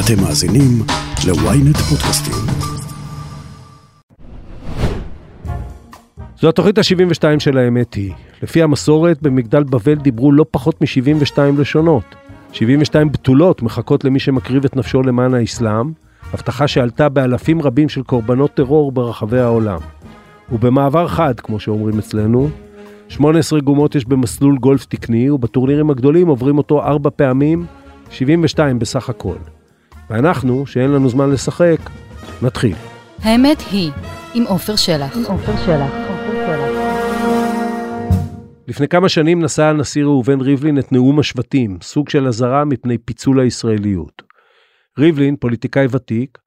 אתם מאזינים ל-ynet פודקאסטים. זו התוכנית ה-72 של האמת היא. לפי המסורת, במגדל בבל דיברו לא פחות מ-72 לשונות. 72 בתולות מחכות למי שמקריב את נפשו למען האסלאם, הבטחה שעלתה באלפים רבים של קורבנות טרור ברחבי העולם. ובמעבר חד, כמו שאומרים אצלנו, 18 גומות יש במסלול גולף תקני, ובטורנירים הגדולים עוברים אותו ארבע פעמים, 72 בסך הכל. ואנחנו, שאין לנו זמן לשחק, נתחיל. האמת היא, עם עופר שלח. לפני כמה שנים נשא הנשיא ראובן ריבלין את נאום השבטים, סוג של אזהרה מפני פיצול הישראליות. ריבלין, פוליטיקאי ותיק,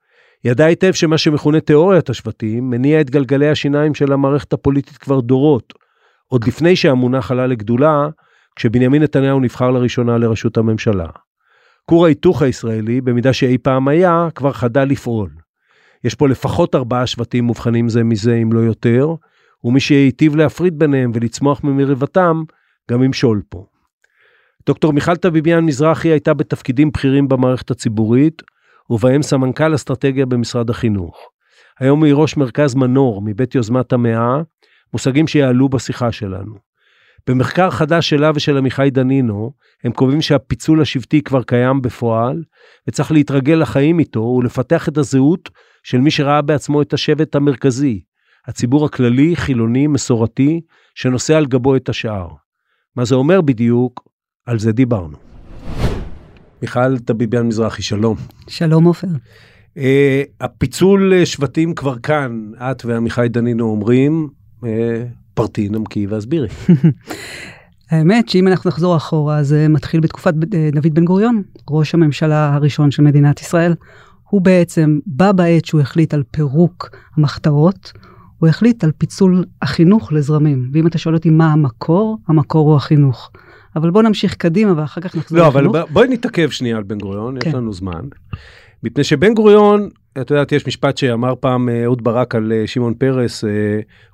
ידע היטב שמה שמכונה תיאוריית השבטים מניע את גלגלי השיניים של המערכת הפוליטית כבר דורות, עוד לפני שהמונח עלה לגדולה, כשבנימין נתניהו נבחר לראשונה לראשות הממשלה. כור ההיתוך הישראלי, במידה שאי פעם היה, כבר חדל לפעול. יש פה לפחות ארבעה שבטים מובחנים זה מזה, אם לא יותר, ומי שהיטיב להפריד ביניהם ולצמוח ממריבתם, גם ימשול פה. דוקטור מיכל טביביאן מזרחי הייתה בתפקידים בכירים במערכת הציבורית, ובהם סמנכ"ל אסטרטגיה במשרד החינוך. היום היא ראש מרכז מנור מבית יוזמת המאה, מושגים שיעלו בשיחה שלנו. במחקר חדש שלה ושל עמיחי דנינו, הם קובעים שהפיצול השבטי כבר קיים בפועל, וצריך להתרגל לחיים איתו ולפתח את הזהות של מי שראה בעצמו את השבט המרכזי, הציבור הכללי, חילוני, מסורתי, שנושא על גבו את השאר. מה זה אומר בדיוק? על זה דיברנו. מיכל טביביאן מזרחי, שלום. שלום עופר. Uh, הפיצול שבטים כבר כאן, את ועמיחי דנינו אומרים, uh, פרטי, נמקי והסבירי. האמת שאם אנחנו נחזור אחורה, זה מתחיל בתקופת דוד בן גוריון, ראש הממשלה הראשון של מדינת ישראל. הוא בעצם, בא בעת שהוא החליט על פירוק המחתרות, הוא החליט על פיצול החינוך לזרמים. ואם אתה שואל אותי מה המקור, המקור הוא החינוך. אבל בוא נמשיך קדימה ואחר כך נחזור לא, לחינוך. אבל בואי נתעכב שנייה על בן גוריון, כן. יש לנו זמן. מפני שבן גוריון, את יודעת, יש משפט שאמר פעם אה, אהוד ברק על אה, שמעון פרס, אה,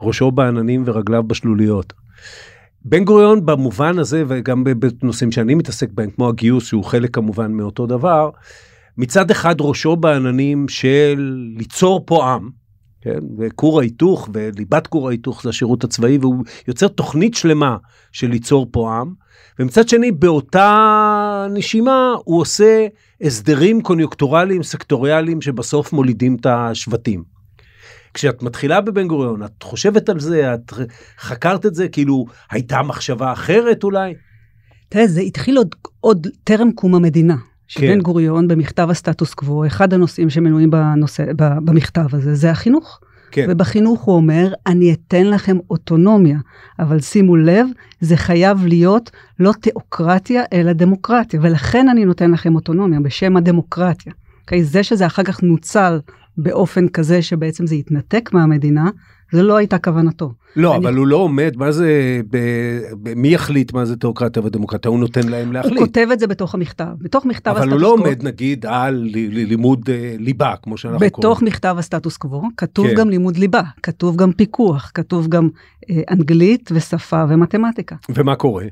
ראשו בעננים ורגליו בשלוליות. בן גוריון במובן הזה, וגם בנושאים שאני מתעסק בהם, כמו הגיוס, שהוא חלק כמובן מאותו דבר, מצד אחד ראשו בעננים של ליצור פה עם, כן, וכור ההיתוך, וליבת כור ההיתוך זה השירות הצבאי, והוא יוצר תוכנית שלמה של ליצור פה עם, ומצד שני, באותה נשימה, הוא עושה הסדרים קוניוקטורליים, סקטוריאליים, שבסוף מולידים את השבטים. כשאת מתחילה בבן גוריון, את חושבת על זה, את חקרת את זה, כאילו, הייתה מחשבה אחרת אולי? תראה, זה התחיל עוד, עוד טרם קום המדינה. שבן כן. גוריון במכתב הסטטוס קוו, אחד הנושאים שמנויים בנושא, במכתב הזה, זה החינוך. כן. ובחינוך הוא אומר, אני אתן לכם אוטונומיה, אבל שימו לב, זה חייב להיות לא תיאוקרטיה, אלא דמוקרטיה, ולכן אני נותן לכם אוטונומיה בשם הדמוקרטיה. Okay, זה שזה אחר כך נוצל באופן כזה שבעצם זה יתנתק מהמדינה, זה לא הייתה כוונתו. לא, אני- אבל הוא לא עומד, מה זה, ב, ב, מי יחליט מה זה תיאוקרטיה ודמוקרטיה? הוא נותן להם הוא להחליט. כותב את זה בתוך המכתב. בתוך מכתב אבל הוא הסטטוס לא קוו, עומד נגיד על ל- ל- לימוד אה, ליבה, כמו שאנחנו בתוך קוראים. מכתב הסטטוס קוו כתוב כן. גם לימוד ליבה, כתוב גם פיקוח, כתוב גם אה, אנגלית ושפה ומתמטיקה. ומה קורה?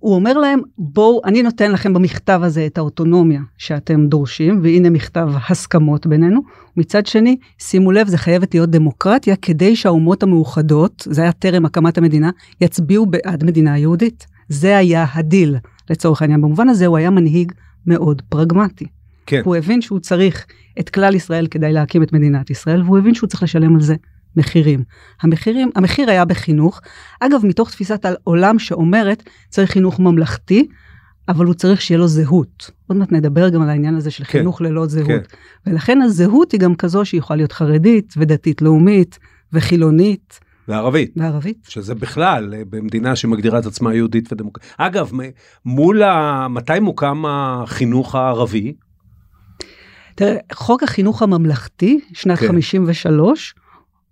הוא אומר להם, בואו, אני נותן לכם במכתב הזה את האוטונומיה שאתם דורשים, והנה מכתב הסכמות בינינו. מצד שני, שימו לב, זה חייבת להיות דמוקרטיה כדי שהאומות המאוחדות, זה היה טרם הקמת המדינה, יצביעו בעד מדינה יהודית. זה היה הדיל, לצורך העניין. במובן הזה הוא היה מנהיג מאוד פרגמטי. כן. הוא הבין שהוא צריך את כלל ישראל כדי להקים את מדינת ישראל, והוא הבין שהוא צריך לשלם על זה מחירים. המחירים, המחיר היה בחינוך, אגב, מתוך תפיסת העולם שאומרת, צריך חינוך ממלכתי, אבל הוא צריך שיהיה לו זהות. עוד מעט נדבר גם על העניין הזה של כן, חינוך ללא זהות. כן. ולכן הזהות היא גם כזו שהיא יכולה להיות חרדית ודתית לאומית וחילונית וערבית. וערבית. שזה בכלל אה, במדינה שמגדירה את עצמה יהודית ודמוקרטית. אגב, מול ה... מתי מוקם החינוך הערבי? תראה, חוק החינוך הממלכתי, שנת כן. 53,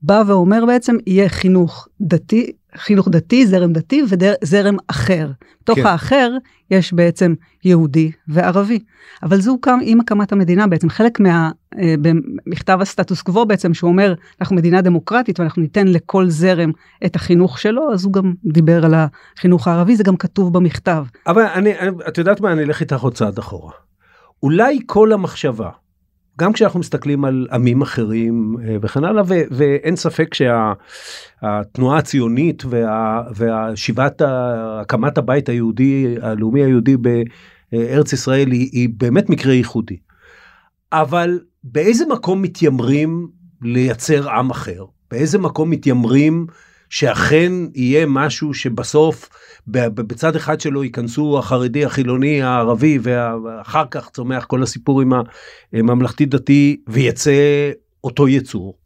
בא ואומר בעצם, יהיה חינוך דתי, חינוך דתי, זרם דתי וזרם אחר. בתוך כן. האחר יש בעצם יהודי וערבי. אבל זה הוקם עם הקמת המדינה בעצם, חלק מה... אה, במכתב הסטטוס קוו בעצם, שהוא אומר, אנחנו מדינה דמוקרטית ואנחנו ניתן לכל זרם את החינוך שלו, אז הוא גם דיבר על החינוך הערבי, זה גם כתוב במכתב. אבל אני, אני- את יודעת מה, אני אלך איתך עוד צעד אחורה. אולי כל המחשבה, גם כשאנחנו מסתכלים על עמים אחרים אה, וכן הלאה, ו- ואין ספק שהתנועה הציונית וה- והשיבת הקמת הבית היהודי, הלאומי היהודי בארץ ישראל היא, היא באמת מקרה ייחודי. אבל באיזה מקום מתיימרים לייצר עם אחר? באיזה מקום מתיימרים שאכן יהיה משהו שבסוף בצד אחד שלו ייכנסו החרדי, החילוני, הערבי, ואחר כך צומח כל הסיפור עם הממלכתי דתי ויצא אותו יצור.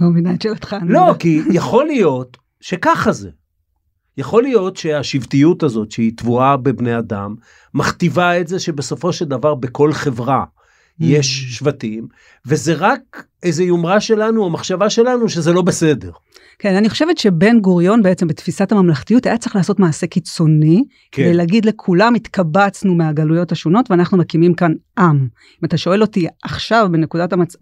לא מבינה את שאלתך. לא, כי יכול להיות שככה זה. יכול להיות שהשבטיות הזאת שהיא טבועה בבני אדם מכתיבה את זה שבסופו של דבר בכל חברה יש. שבטים, וזה רק איזה יומרה שלנו או מחשבה שלנו שזה לא בסדר. כן, אני חושבת שבן גוריון בעצם בתפיסת הממלכתיות היה צריך לעשות מעשה קיצוני, כן. כדי להגיד לכולם התקבצנו מהגלויות השונות ואנחנו מקימים כאן עם. אם אתה שואל אותי עכשיו בנקודת המצ...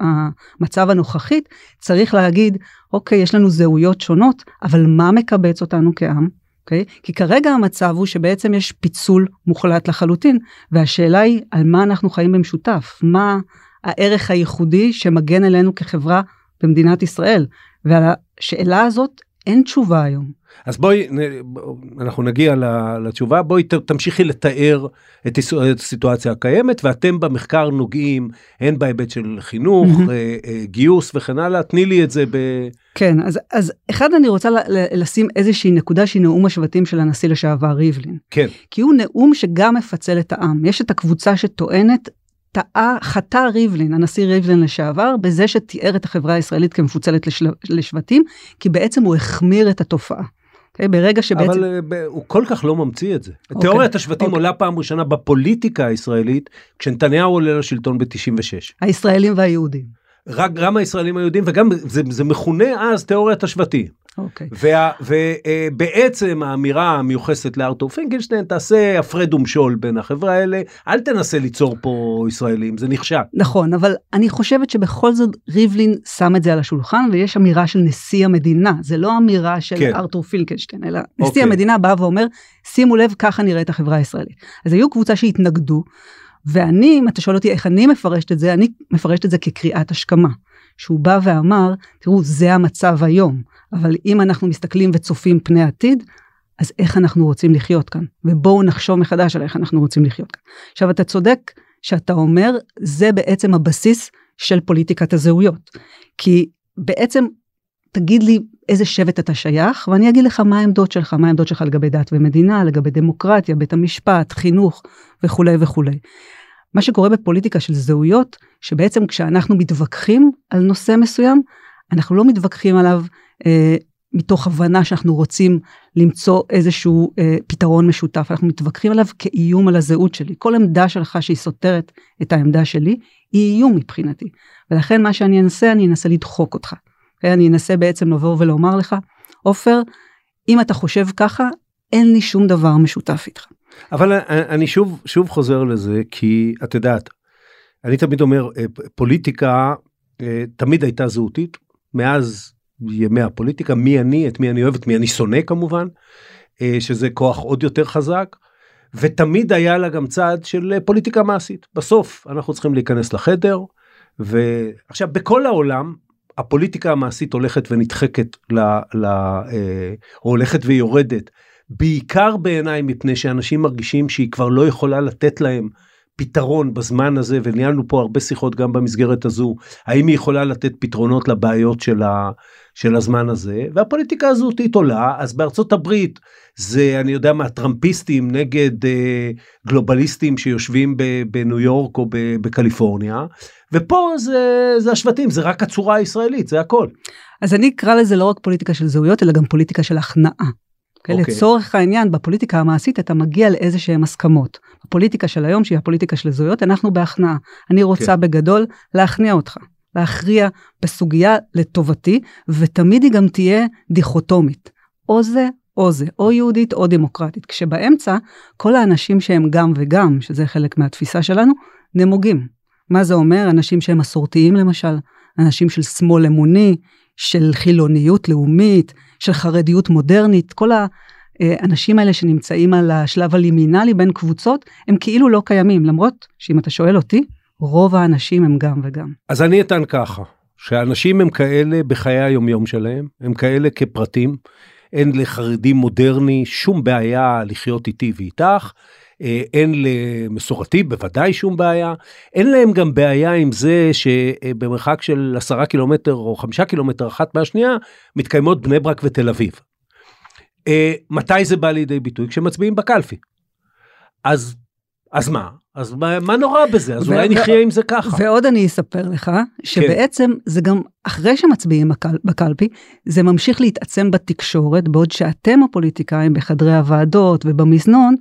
המצב הנוכחית, צריך להגיד, אוקיי, יש לנו זהויות שונות, אבל מה מקבץ אותנו כעם? אוקיי? Okay? כי כרגע המצב הוא שבעצם יש פיצול מוחלט לחלוטין, והשאלה היא על מה אנחנו חיים במשותף, מה הערך הייחודי שמגן עלינו כחברה במדינת ישראל, ועל השאלה הזאת אין תשובה היום. אז בואי, אנחנו נגיע לתשובה, בואי תמשיכי לתאר את הסיטואציה הקיימת, ואתם במחקר נוגעים הן בהיבט של חינוך, אה, אה, גיוס וכן הלאה, תני לי את זה ב... כן, אז, אז אחד אני רוצה לשים איזושהי נקודה שהיא נאום השבטים של הנשיא לשעבר ריבלין. כן. כי הוא נאום שגם מפצל את העם. יש את הקבוצה שטוענת טעה, חטא ריבלין, הנשיא ריבלין לשעבר, בזה שתיאר את החברה הישראלית כמפוצלת לשל... לשבטים, כי בעצם הוא החמיר את התופעה. Okay, אוקיי? ברגע שבעצם... אבל uh, הוא כל כך לא ממציא את זה. Okay. אוקיי, תיאוריית השבטים okay. אוקיי. עולה פעם ראשונה בפוליטיקה הישראלית, כשנתניהו עולה לשלטון ב-96. הישראלים והיהודים. רק גם הישראלים היהודים, וגם זה, זה מכונה אז תיאוריית השבטים. אוקיי. ובעצם האמירה המיוחסת לארתור פינקלשטיין, תעשה הפרד ומשול בין החברה האלה, אל תנסה ליצור פה ישראלים, זה נכשל. נכון, אבל אני חושבת שבכל זאת ריבלין שם את זה על השולחן, ויש אמירה של נשיא המדינה, זה לא אמירה של כן. ארתור פינקלשטיין, אלא נשיא אוקיי. המדינה בא ואומר, שימו לב, ככה נראית החברה הישראלית. אז היו קבוצה שהתנגדו, ואני, אם אתה שואל אותי איך אני מפרשת את זה, אני מפרשת את זה כקריאת השכמה. שהוא בא ואמר, תראו, זה המצב היום. אבל אם אנחנו מסתכלים וצופים פני עתיד, אז איך אנחנו רוצים לחיות כאן? ובואו נחשוב מחדש על איך אנחנו רוצים לחיות כאן. עכשיו, אתה צודק שאתה אומר, זה בעצם הבסיס של פוליטיקת הזהויות. כי בעצם, תגיד לי איזה שבט אתה שייך, ואני אגיד לך מה העמדות שלך, מה העמדות שלך לגבי דת ומדינה, לגבי דמוקרטיה, בית המשפט, חינוך וכולי וכולי. מה שקורה בפוליטיקה של זהויות, שבעצם כשאנחנו מתווכחים על נושא מסוים, אנחנו לא מתווכחים עליו מתוך הבנה שאנחנו רוצים למצוא איזשהו אה, פתרון משותף, אנחנו מתווכחים עליו כאיום על הזהות שלי. כל עמדה שלך שהיא סותרת את העמדה שלי, היא איום מבחינתי. ולכן מה שאני אנסה, אני אנסה לדחוק אותך. Okay? אני אנסה בעצם לבוא ולומר לך, עופר, אם אתה חושב ככה, אין לי שום דבר משותף איתך. אבל אני שוב שוב חוזר לזה כי את יודעת אני תמיד אומר אה, פוליטיקה אה, תמיד הייתה זהותית מאז ימי הפוליטיקה מי אני את מי אני אוהב את מי אני שונא כמובן אה, שזה כוח עוד יותר חזק ותמיד היה לה גם צעד של פוליטיקה מעשית. בסוף אנחנו צריכים להיכנס לחדר ועכשיו בכל העולם הפוליטיקה המעשית הולכת ונדחקת ל, ל, או הולכת ויורדת בעיקר בעיניי מפני שאנשים מרגישים שהיא כבר לא יכולה לתת להם פתרון בזמן הזה וניהלנו פה הרבה שיחות גם במסגרת הזו האם היא יכולה לתת פתרונות לבעיות של, ה, של הזמן הזה והפוליטיקה הזאת עולה אז בארצות הברית זה אני יודע מה טראמפיסטים נגד אה, גלובליסטים שיושבים ב, בניו יורק או ב, בקליפורניה ופה זה, זה השבטים זה רק הצורה הישראלית זה הכל. אז אני אקרא לזה לא רק פוליטיקה של זהויות אלא גם פוליטיקה של הכנעה. Okay. אוקיי? לצורך העניין, בפוליטיקה המעשית אתה מגיע לאיזה שהן הסכמות. בפוליטיקה של היום, שהיא הפוליטיקה של זהויות, אנחנו בהכנעה. אני רוצה okay. כן. בגדול להכניע אותך, להכריע בסוגיה לטובתי, ותמיד היא גם תהיה דיכוטומית. או זה או זה, או יהודית או דמוקרטית. כשבאמצע, כל האנשים שהם גם וגם, שזה חלק מהתפיסה שלנו, נמוגים. מה זה אומר? אנשים שהם מסורתיים למשל, אנשים של שמאל אמוני, של חילוניות לאומית, של חרדיות מודרנית, כל האנשים האלה שנמצאים על השלב הלימינלי בין קבוצות, הם כאילו לא קיימים, למרות שאם אתה שואל אותי, רוב האנשים הם גם וגם. אז אני אטען ככה, שאנשים הם כאלה בחיי היומיום שלהם, הם כאלה כפרטים, אין לחרדי מודרני שום בעיה לחיות איתי ואיתך, אה, אין למסורתי בוודאי שום בעיה, אין להם גם בעיה עם זה שבמרחק של עשרה קילומטר או חמישה קילומטר אחת מהשנייה מתקיימות בני ברק ותל אביב. אה, מתי זה בא לידי ביטוי? כשמצביעים בקלפי. אז, אז מה? אז מה, מה נורא בזה? אז אולי נחיה עם זה ככה. ועוד אני אספר לך, שבעצם כן. זה גם אחרי שמצביעים בקל, בקלפי, זה ממשיך להתעצם בתקשורת, בעוד שאתם הפוליטיקאים בחדרי הוועדות ובמזנון,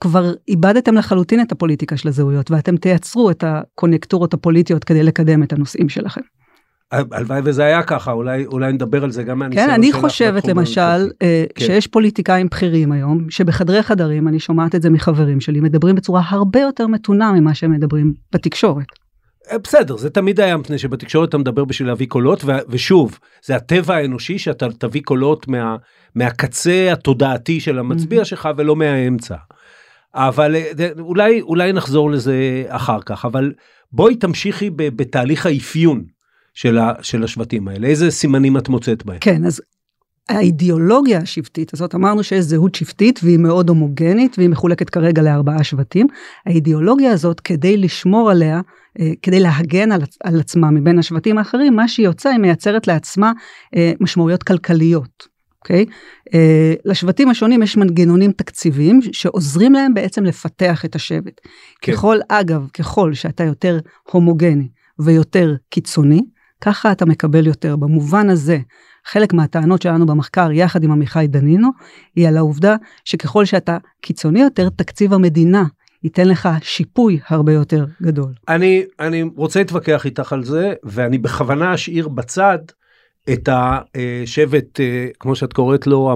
כבר איבדתם לחלוטין את הפוליטיקה של הזהויות, ואתם תייצרו את הקונקטורות הפוליטיות כדי לקדם את הנושאים שלכם. הלוואי וזה היה ככה, אולי, אולי נדבר על זה גם מהניסיון שלך. כן, אני חושבת למשל, אה, כן. שיש פוליטיקאים בכירים היום, שבחדרי חדרים, אני שומעת את זה מחברים שלי, מדברים בצורה הרבה יותר מתונה ממה שהם מדברים בתקשורת. אה, בסדר, זה תמיד היה מפני שבתקשורת אתה מדבר בשביל להביא קולות, ו- ושוב, זה הטבע האנושי שאתה תביא קולות מה, מהקצה התודעתי של המצביע mm-hmm. שלך ולא מהאמצע. אבל אה, אולי, אולי נחזור לזה אחר כך, אבל בואי תמשיכי בתהליך האפיון של, ה, של השבטים האלה, איזה סימנים את מוצאת בהם? כן, אז האידיאולוגיה השבטית הזאת, אמרנו שיש זהות שבטית והיא מאוד הומוגנית והיא מחולקת כרגע לארבעה שבטים. האידיאולוגיה הזאת, כדי לשמור עליה, אה, כדי להגן על, על עצמה מבין השבטים האחרים, מה שהיא יוצאה, היא מייצרת לעצמה אה, משמעויות כלכליות. אוקיי? Okay? Uh, לשבטים השונים יש מנגנונים תקציביים שעוזרים להם בעצם לפתח את השבט. כן. ככל, אגב, ככל שאתה יותר הומוגני ויותר קיצוני, ככה אתה מקבל יותר. במובן הזה, חלק מהטענות שלנו במחקר, יחד עם עמיחי דנינו, היא על העובדה שככל שאתה קיצוני יותר, תקציב המדינה ייתן לך שיפוי הרבה יותר גדול. אני, אני רוצה להתווכח איתך על זה, ואני בכוונה אשאיר בצד את השבט, אה, כמו שאת קוראת לו,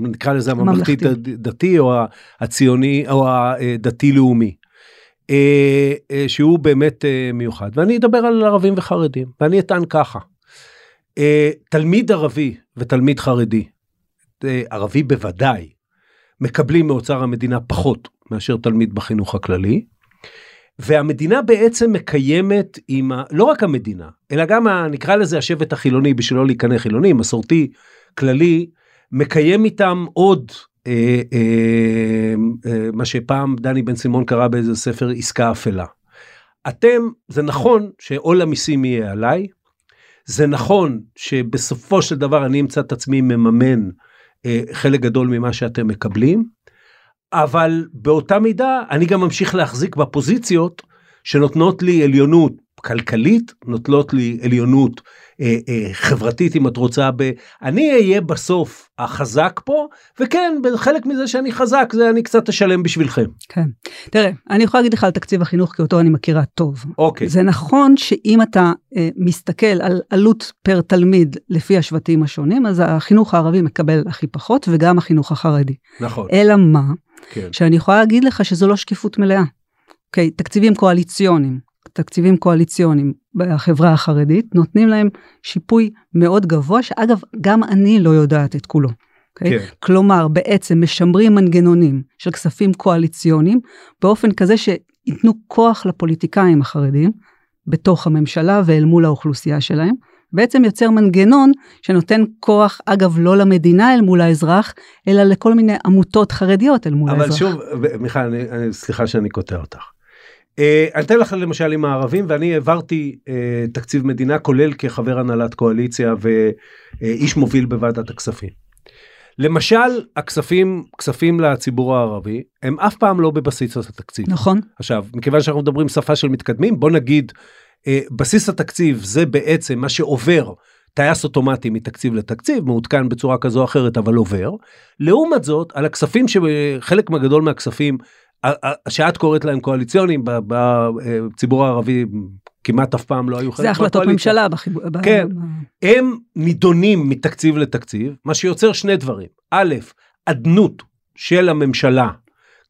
נקרא לזה הממלכתי דתי או הציוני או הדתי לאומי. אה, אה, שהוא באמת מיוחד ואני אדבר על ערבים וחרדים ואני אטען ככה. תלמיד ערבי ותלמיד חרדי, ערבי בוודאי, מקבלים מאוצר המדינה פחות מאשר תלמיד בחינוך הכללי. והמדינה בעצם מקיימת עם, ה... לא רק המדינה, אלא גם ה... נקרא לזה השבט החילוני בשביל לא להיכנס חילוני, מסורתי, כללי, מקיים איתם עוד אה, אה, אה, מה שפעם דני בן סימון קרא באיזה ספר עסקה אפלה. אתם, זה נכון שעול המיסים יהיה עליי, זה נכון שבסופו של דבר אני אמצא את עצמי מממן חלק גדול ממה שאתם מקבלים, אבל באותה מידה אני גם ממשיך להחזיק בפוזיציות שנותנות לי עליונות כלכלית, נוטלות לי עליונות אה, אה, חברתית אם את רוצה, ב... אני אהיה בסוף החזק פה, וכן, חלק מזה שאני חזק זה אני קצת אשלם בשבילכם. כן. תראה, אני יכולה להגיד לך על תקציב החינוך כי אותו אני מכירה טוב. אוקיי. זה נכון שאם אתה אה, מסתכל על עלות פר תלמיד לפי השבטים השונים, אז החינוך הערבי מקבל הכי פחות וגם החינוך החרדי. נכון. אלא מה? כן. שאני יכולה להגיד לך שזו לא שקיפות מלאה. אוקיי, תקציבים קואליציוניים, תקציבים קואליציוניים בחברה החרדית נותנים להם שיפוי מאוד גבוה, שאגב, גם אני לא יודעת את כולו. Okay? כן. כלומר, בעצם משמרים מנגנונים של כספים קואליציוניים באופן כזה שייתנו כוח לפוליטיקאים החרדים בתוך הממשלה ואל מול האוכלוסייה שלהם. בעצם יוצר מנגנון שנותן כוח, אגב, לא למדינה אל מול האזרח, אלא לכל מיני עמותות חרדיות אל מול אבל האזרח. אבל שוב, מיכל, אני, אני, סליחה שאני קוטע אותך. אה, אני אתן לך למשל עם הערבים ואני העברתי אה, תקציב מדינה כולל כחבר הנהלת קואליציה ואיש מוביל בוועדת הכספים. למשל הכספים כספים לציבור הערבי הם אף פעם לא בבסיס התקציב. נכון. עכשיו מכיוון שאנחנו מדברים שפה של מתקדמים בוא נגיד אה, בסיס התקציב זה בעצם מה שעובר טייס אוטומטי מתקציב לתקציב מעודכן בצורה כזו או אחרת אבל עובר. לעומת זאת על הכספים שחלק מהגדול מהכספים שאת קוראת להם קואליציונים בציבור הערבי כמעט אף פעם לא היו חלק מהקואליציה. זה החלטות ממשלה בחיבור. כן, הם נידונים מתקציב לתקציב, מה שיוצר שני דברים. א', אדנות של הממשלה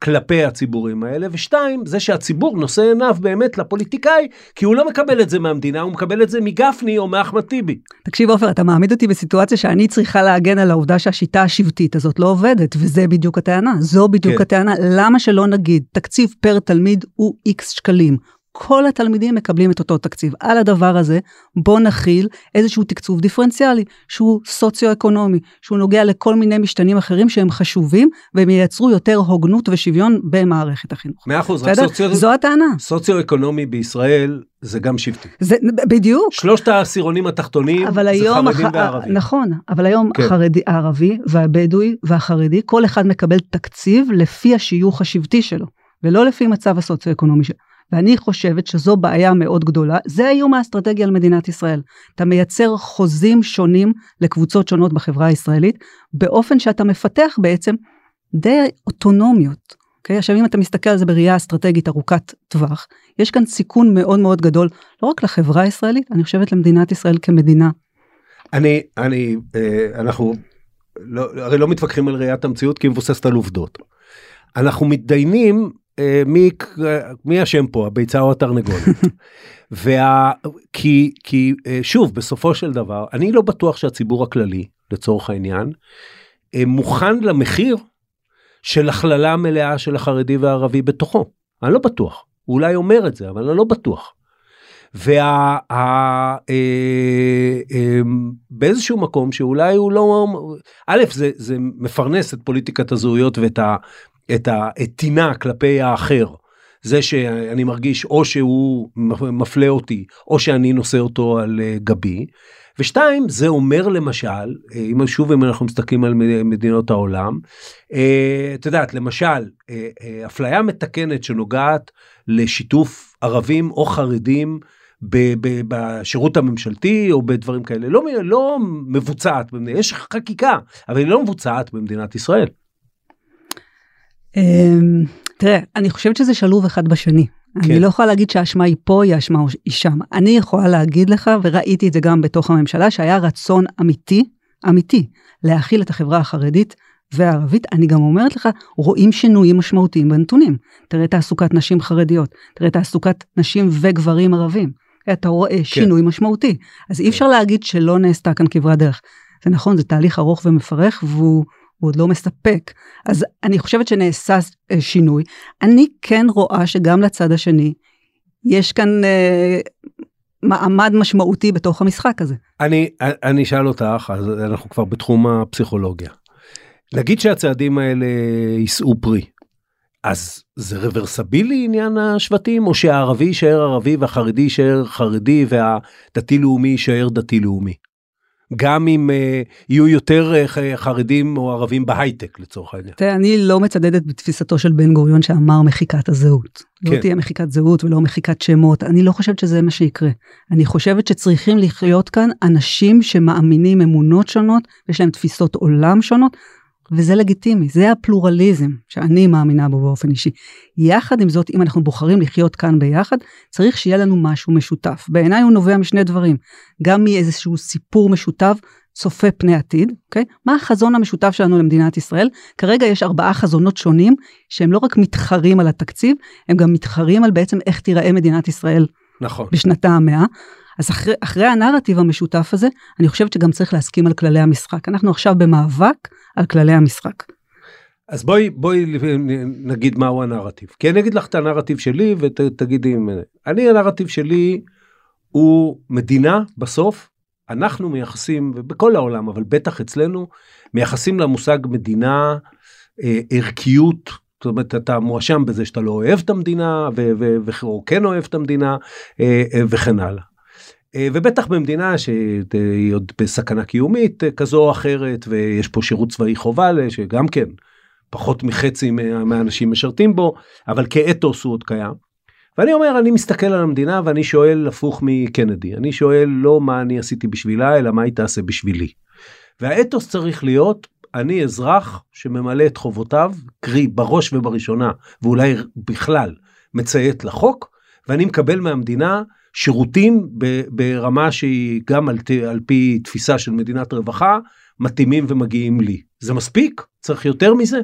כלפי הציבורים האלה, ושתיים, זה שהציבור נושא עיניו באמת לפוליטיקאי, כי הוא לא מקבל את זה מהמדינה, הוא מקבל את זה מגפני או מאחמד טיבי. תקשיב עופר, אתה מעמיד אותי בסיטואציה שאני צריכה להגן על העובדה שהשיטה השבטית הזאת לא עובדת, וזה בדיוק הטענה, זו בדיוק כן. הטענה. למה שלא נגיד, תקציב פר תלמיד הוא איקס שקלים. כל התלמידים מקבלים את אותו תקציב. על הדבר הזה, בוא נכיל איזשהו תקצוב דיפרנציאלי, שהוא סוציו-אקונומי, שהוא נוגע לכל מיני משתנים אחרים שהם חשובים, והם ייצרו יותר הוגנות ושוויון במערכת החינוך. מאה אחוז, רק? סוציו- זו הטענה. סוציו-אקונומי בישראל זה גם שבטי. זה בדיוק. שלושת העשירונים התחתונים זה היום, חרדים הח... וערבים. נכון, אבל היום כן. החרדי, הערבי והבדואי והחרדי, כל אחד מקבל תקציב לפי השיוך השבטי שלו, ולא לפי מצב הסוציו-אקונומי שלו. ואני חושבת שזו בעיה מאוד גדולה, זה האיום האסטרטגי על מדינת ישראל. אתה מייצר חוזים שונים לקבוצות שונות בחברה הישראלית, באופן שאתה מפתח בעצם די אוטונומיות. Okay? עכשיו אם אתה מסתכל על זה בראייה אסטרטגית ארוכת טווח, יש כאן סיכון מאוד מאוד גדול, לא רק לחברה הישראלית, אני חושבת למדינת ישראל כמדינה. אני, אני, אה, אנחנו לא, הרי לא מתווכחים על ראיית המציאות כי היא מבוססת על עובדות. אנחנו מתדיינים מי, מי אשם פה, הביצה או התרנגולת. וה, כי, כי אה, שוב, בסופו של דבר, אני לא בטוח שהציבור הכללי, לצורך העניין, אה, מוכן למחיר של הכללה מלאה של החרדי והערבי בתוכו. אני לא בטוח. הוא אולי אומר את זה, אבל אני לא בטוח. וה... ה, אה, אה, באיזשהו מקום שאולי הוא לא... א', זה, זה מפרנס את פוליטיקת הזהויות ואת ה, את הטינה כלפי האחר. זה שאני מרגיש או שהוא מפלה אותי או שאני נושא אותו על אה, גבי. ושתיים זה אומר למשל אה, אם שוב אם אנחנו מסתכלים על מדינות העולם אה, את יודעת למשל אפליה מתקנת שנוגעת לשיתוף ערבים או חרדים בשירות הממשלתי או בדברים כאלה לא, לא מבוצעת יש חקיקה אבל היא לא מבוצעת במדינת ישראל. אמ, תראה, אני חושבת שזה שלוב אחד בשני. כן. אני לא יכולה להגיד שהאשמה היא פה, היא האשמה היא שם. אני יכולה להגיד לך, וראיתי את זה גם בתוך הממשלה, שהיה רצון אמיתי, אמיתי, להכיל את החברה החרדית והערבית. אני גם אומרת לך, רואים שינויים משמעותיים בנתונים. תראה תעסוקת נשים חרדיות, תראה תעסוקת נשים וגברים ערבים. אתה רואה כן. שינוי משמעותי. אז אי אפשר. להגיד שלא נעשתה כאן כברת דרך. זה נכון, זה תהליך ארוך ומפרך, והוא... הוא עוד לא מספק. אז אני חושבת שנעשה שינוי. אני כן רואה שגם לצד השני, יש כאן אה, מעמד משמעותי בתוך המשחק הזה. אני, אני אשאל אותך, אז אנחנו כבר בתחום הפסיכולוגיה. נגיד שהצעדים האלה יישאו פרי, אז זה רוורסבילי עניין השבטים, או שהערבי יישאר ערבי והחרדי יישאר חרדי והדתי לאומי יישאר דתי לאומי? גם אם uh, יהיו יותר uh, חרדים או ערבים בהייטק לצורך העניין. תראה, אני לא מצדדת בתפיסתו של בן גוריון שאמר מחיקת הזהות. כן. לא תהיה מחיקת זהות ולא מחיקת שמות, אני לא חושבת שזה מה שיקרה. אני חושבת שצריכים לחיות כאן אנשים שמאמינים אמונות שונות, יש להם תפיסות עולם שונות, וזה לגיטימי, זה הפלורליזם שאני מאמינה בו באופן אישי. יחד עם זאת, אם אנחנו בוחרים לחיות כאן ביחד, צריך שיהיה לנו משהו משותף. בעיניי הוא נובע משני דברים, גם מאיזשהו סיפור משותף צופה פני עתיד, אוקיי? מה החזון המשותף שלנו למדינת ישראל? כרגע יש ארבעה חזונות שונים, שהם לא רק מתחרים על התקציב, הם גם מתחרים על בעצם איך תיראה מדינת ישראל נכון. בשנתה המאה. אז אחרי, אחרי הנרטיב המשותף הזה, אני חושבת שגם צריך להסכים על כללי המשחק. אנחנו עכשיו במאבק על כללי המשחק. אז בואי בואי נגיד מהו הנרטיב כי אני אגיד לך את הנרטיב שלי ותגידי אם אני הנרטיב שלי הוא מדינה בסוף אנחנו מייחסים בכל העולם אבל בטח אצלנו מייחסים למושג מדינה אה, ערכיות זאת אומרת אתה מואשם בזה שאתה לא אוהב את המדינה או כן אוהב את המדינה אה, אה, וכן הלאה. ובטח במדינה שהיא עוד בסכנה קיומית כזו או אחרת ויש פה שירות צבאי חובה שגם כן פחות מחצי מהאנשים משרתים בו אבל כאתוס הוא עוד קיים. ואני אומר אני מסתכל על המדינה ואני שואל הפוך מקנדי אני שואל לא מה אני עשיתי בשבילה אלא מה היא תעשה בשבילי. והאתוס צריך להיות אני אזרח שממלא את חובותיו קרי בראש ובראשונה ואולי בכלל מציית לחוק ואני מקבל מהמדינה שירותים ברמה שהיא גם על, על פי תפיסה של מדינת רווחה מתאימים ומגיעים לי. זה מספיק? צריך יותר מזה?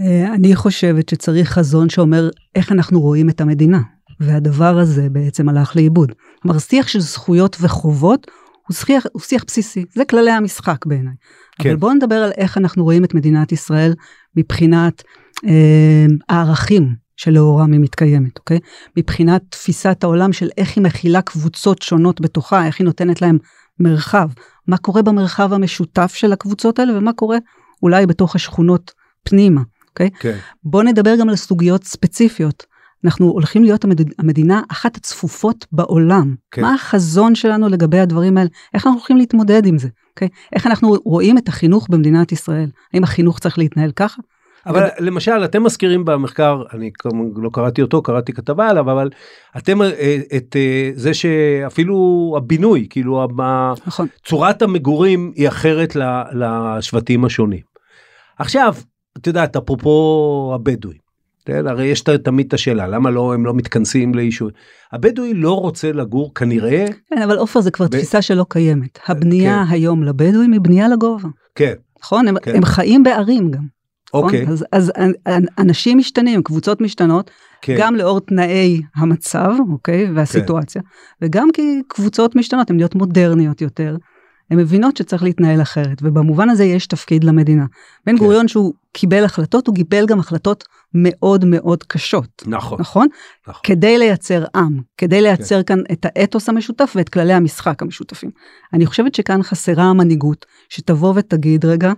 אה, אני חושבת שצריך חזון שאומר איך אנחנו רואים את המדינה, והדבר הזה בעצם הלך לאיבוד. כלומר, שיח של זכויות וחובות הוא שיח, הוא שיח בסיסי, זה כללי המשחק בעיניי. כן. אבל בואו נדבר על איך אנחנו רואים את מדינת ישראל מבחינת אה, הערכים שלאורם היא מתקיימת, אוקיי? מבחינת תפיסת העולם של איך היא מכילה קבוצות שונות בתוכה, איך היא נותנת להם מרחב, מה קורה במרחב המשותף של הקבוצות האלה ומה קורה אולי בתוך השכונות פנימה, אוקיי? כן. בואו נדבר גם על סוגיות ספציפיות. אנחנו הולכים להיות המד... המדינה אחת הצפופות בעולם. כן. מה החזון שלנו לגבי הדברים האלה? איך אנחנו הולכים להתמודד עם זה? אוקיי? איך אנחנו רואים את החינוך במדינת ישראל? האם החינוך צריך להתנהל ככה? אבל. למשל אתם מזכירים במחקר אני לא קראתי אותו קראתי כתבה עליו אבל אתם אה, את אה, זה שאפילו הבינוי כאילו נכון. צורת המגורים היא אחרת לשבטים השונים. עכשיו את יודעת אפרופו הבדואים כן, הרי יש תמיד את השאלה למה לא הם לא מתכנסים לאישור. הבדואי לא רוצה לגור כנראה. כן אבל עופר זה כבר ב... תפיסה שלא קיימת. הבנייה כן. היום לבדואים היא בנייה לגובה. כן. נכון? הם, כן. הם חיים בערים גם. נכון? אוקיי. אז, אז אנשים משתנים, קבוצות משתנות, כן. גם לאור תנאי המצב, אוקיי? והסיטואציה, כן. וגם כי קבוצות משתנות, הן נהיות מודרניות יותר. הן מבינות שצריך להתנהל אחרת, ובמובן הזה יש תפקיד למדינה. בן כן. גוריון שהוא קיבל החלטות, הוא קיבל גם החלטות מאוד מאוד קשות. נכון. נכון? נכון. כדי לייצר עם, כדי לייצר כן. כאן את האתוס המשותף ואת כללי המשחק המשותפים. אני חושבת שכאן חסרה המנהיגות, שתבוא ותגיד רגע,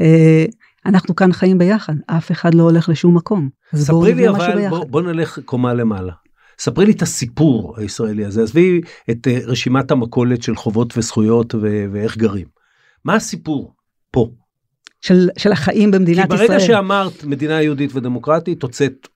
אה, אנחנו כאן חיים ביחד, אף אחד לא הולך לשום מקום. ספרי לי אבל, בוא, בוא נלך קומה למעלה. ספרי לי את הסיפור הישראלי הזה, עזבי את uh, רשימת המכולת של חובות וזכויות ו- ואיך גרים. מה הסיפור פה? של, של החיים במדינת ישראל. כי ברגע ישראל. שאמרת מדינה יהודית ודמוקרטית, הוצאת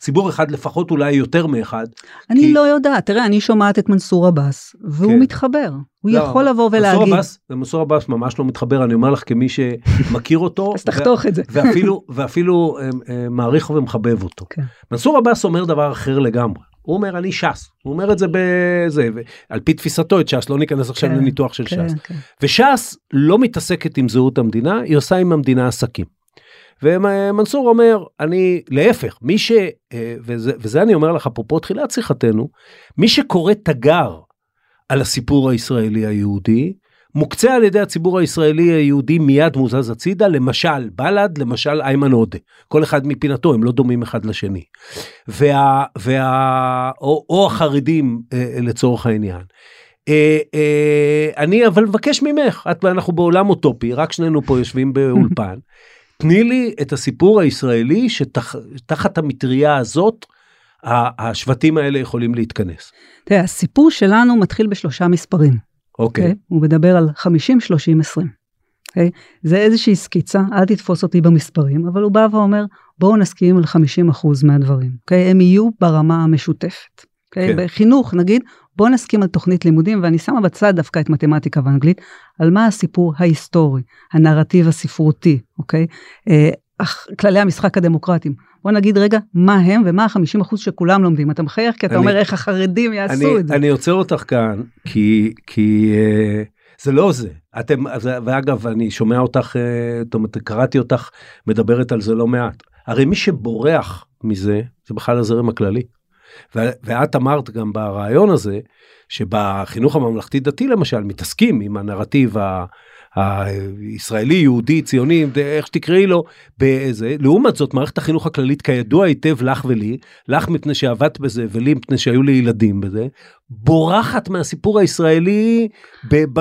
ציבור אחד לפחות אולי יותר מאחד. אני כי... לא יודעת, תראה אני שומעת את מנסור עבאס והוא כן. מתחבר, הוא לא, יכול לבוא ולהגיד. מנסור עבאס, מנסור עבאס ממש לא מתחבר, אני אומר לך כמי שמכיר אותו. אז תחתוך את זה. ואפילו, ואפילו אה, אה, מעריך ומחבב אותו. כן. מנסור עבאס אומר דבר אחר לגמרי. הוא אומר אני ש"ס, הוא אומר את זה בזה, על פי תפיסתו את ש"ס, לא ניכנס עכשיו כן, לניתוח של כן, ש"ס. כן. וש"ס לא מתעסקת עם זהות המדינה, היא עושה עם המדינה עסקים. ומנסור אומר אני להפך מי ש... אה, וזה, וזה אני אומר לך אפרופו תחילת שיחתנו מי שקורא תגר על הסיפור הישראלי היהודי מוקצה על ידי הציבור הישראלי היהודי מיד מוזז הצידה למשל בל"ד למשל איימן עודה כל אחד מפינתו הם לא דומים אחד לשני. וה, וה, או, או החרדים אה, לצורך העניין. אה, אה, אני אבל מבקש ממך את, אנחנו בעולם אוטופי רק שנינו פה יושבים באולפן תני לי את הסיפור הישראלי שתחת המטריה הזאת השבטים האלה יכולים להתכנס. תראה, הסיפור שלנו מתחיל בשלושה מספרים. אוקיי. Okay. Okay? הוא מדבר על 50, 30, 20. Okay? זה איזושהי סקיצה, אל תתפוס אותי במספרים, אבל הוא בא ואומר, בואו נסכים על 50% מהדברים. Okay? הם יהיו ברמה המשותפת. Okay? כן. בחינוך, נגיד, בוא נסכים על תוכנית לימודים, ואני שמה בצד דווקא את מתמטיקה ואנגלית, על מה הסיפור ההיסטורי, הנרטיב הספרותי, אוקיי? אה, כללי המשחק הדמוקרטיים. בוא נגיד רגע מה הם ומה החמישים אחוז שכולם לומדים. אתה מחייך כי אתה אני, אומר איך החרדים יעשו אני, את זה. אני עוצר אותך כאן כי כי אה, זה לא זה. אתם ואגב אני שומע אותך אה, זאת אומרת קראתי אותך מדברת על זה לא מעט. הרי מי שבורח מזה זה בכלל הזרם הכללי. ואת אמרת גם ברעיון הזה שבחינוך הממלכתי דתי למשל מתעסקים עם הנרטיב ה... הישראלי יהודי ציוני איך שתקראי לו באיזה לעומת זאת מערכת החינוך הכללית כידוע היטב לך ולי לך מפני שעבדת בזה ולי מפני שהיו לי ילדים בזה בורחת מהסיפור הישראלי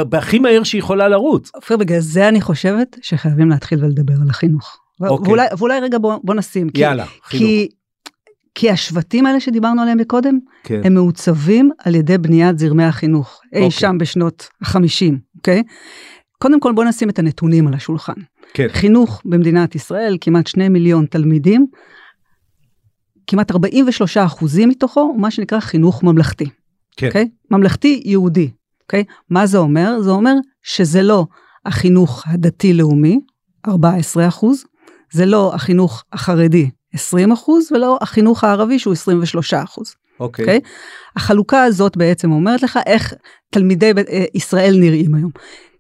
בהכי מהר שיכולה לרוץ. אופיר בגלל זה אני חושבת שחייבים להתחיל ולדבר על החינוך. אוקיי. ואולי, ואולי רגע בוא, בוא נשים יאללה כי, חינוך. כי כי השבטים האלה שדיברנו עליהם מקודם, כן. הם מעוצבים על ידי בניית זרמי החינוך, אי אוקיי. שם בשנות ה-50, אוקיי? קודם כל בוא נשים את הנתונים על השולחן. כן. חינוך במדינת ישראל, כמעט שני מיליון תלמידים, כמעט 43 אחוזים מתוכו הוא מה שנקרא חינוך ממלכתי. כן. אוקיי? ממלכתי יהודי. אוקיי? מה זה אומר? זה אומר שזה לא החינוך הדתי-לאומי, 14 אחוז, זה לא החינוך החרדי, 20 אחוז, ולא החינוך הערבי שהוא 23 אחוז. אוקיי. Okay. אוקיי? Okay? החלוקה הזאת בעצם אומרת לך איך תלמידי אה, ישראל נראים היום.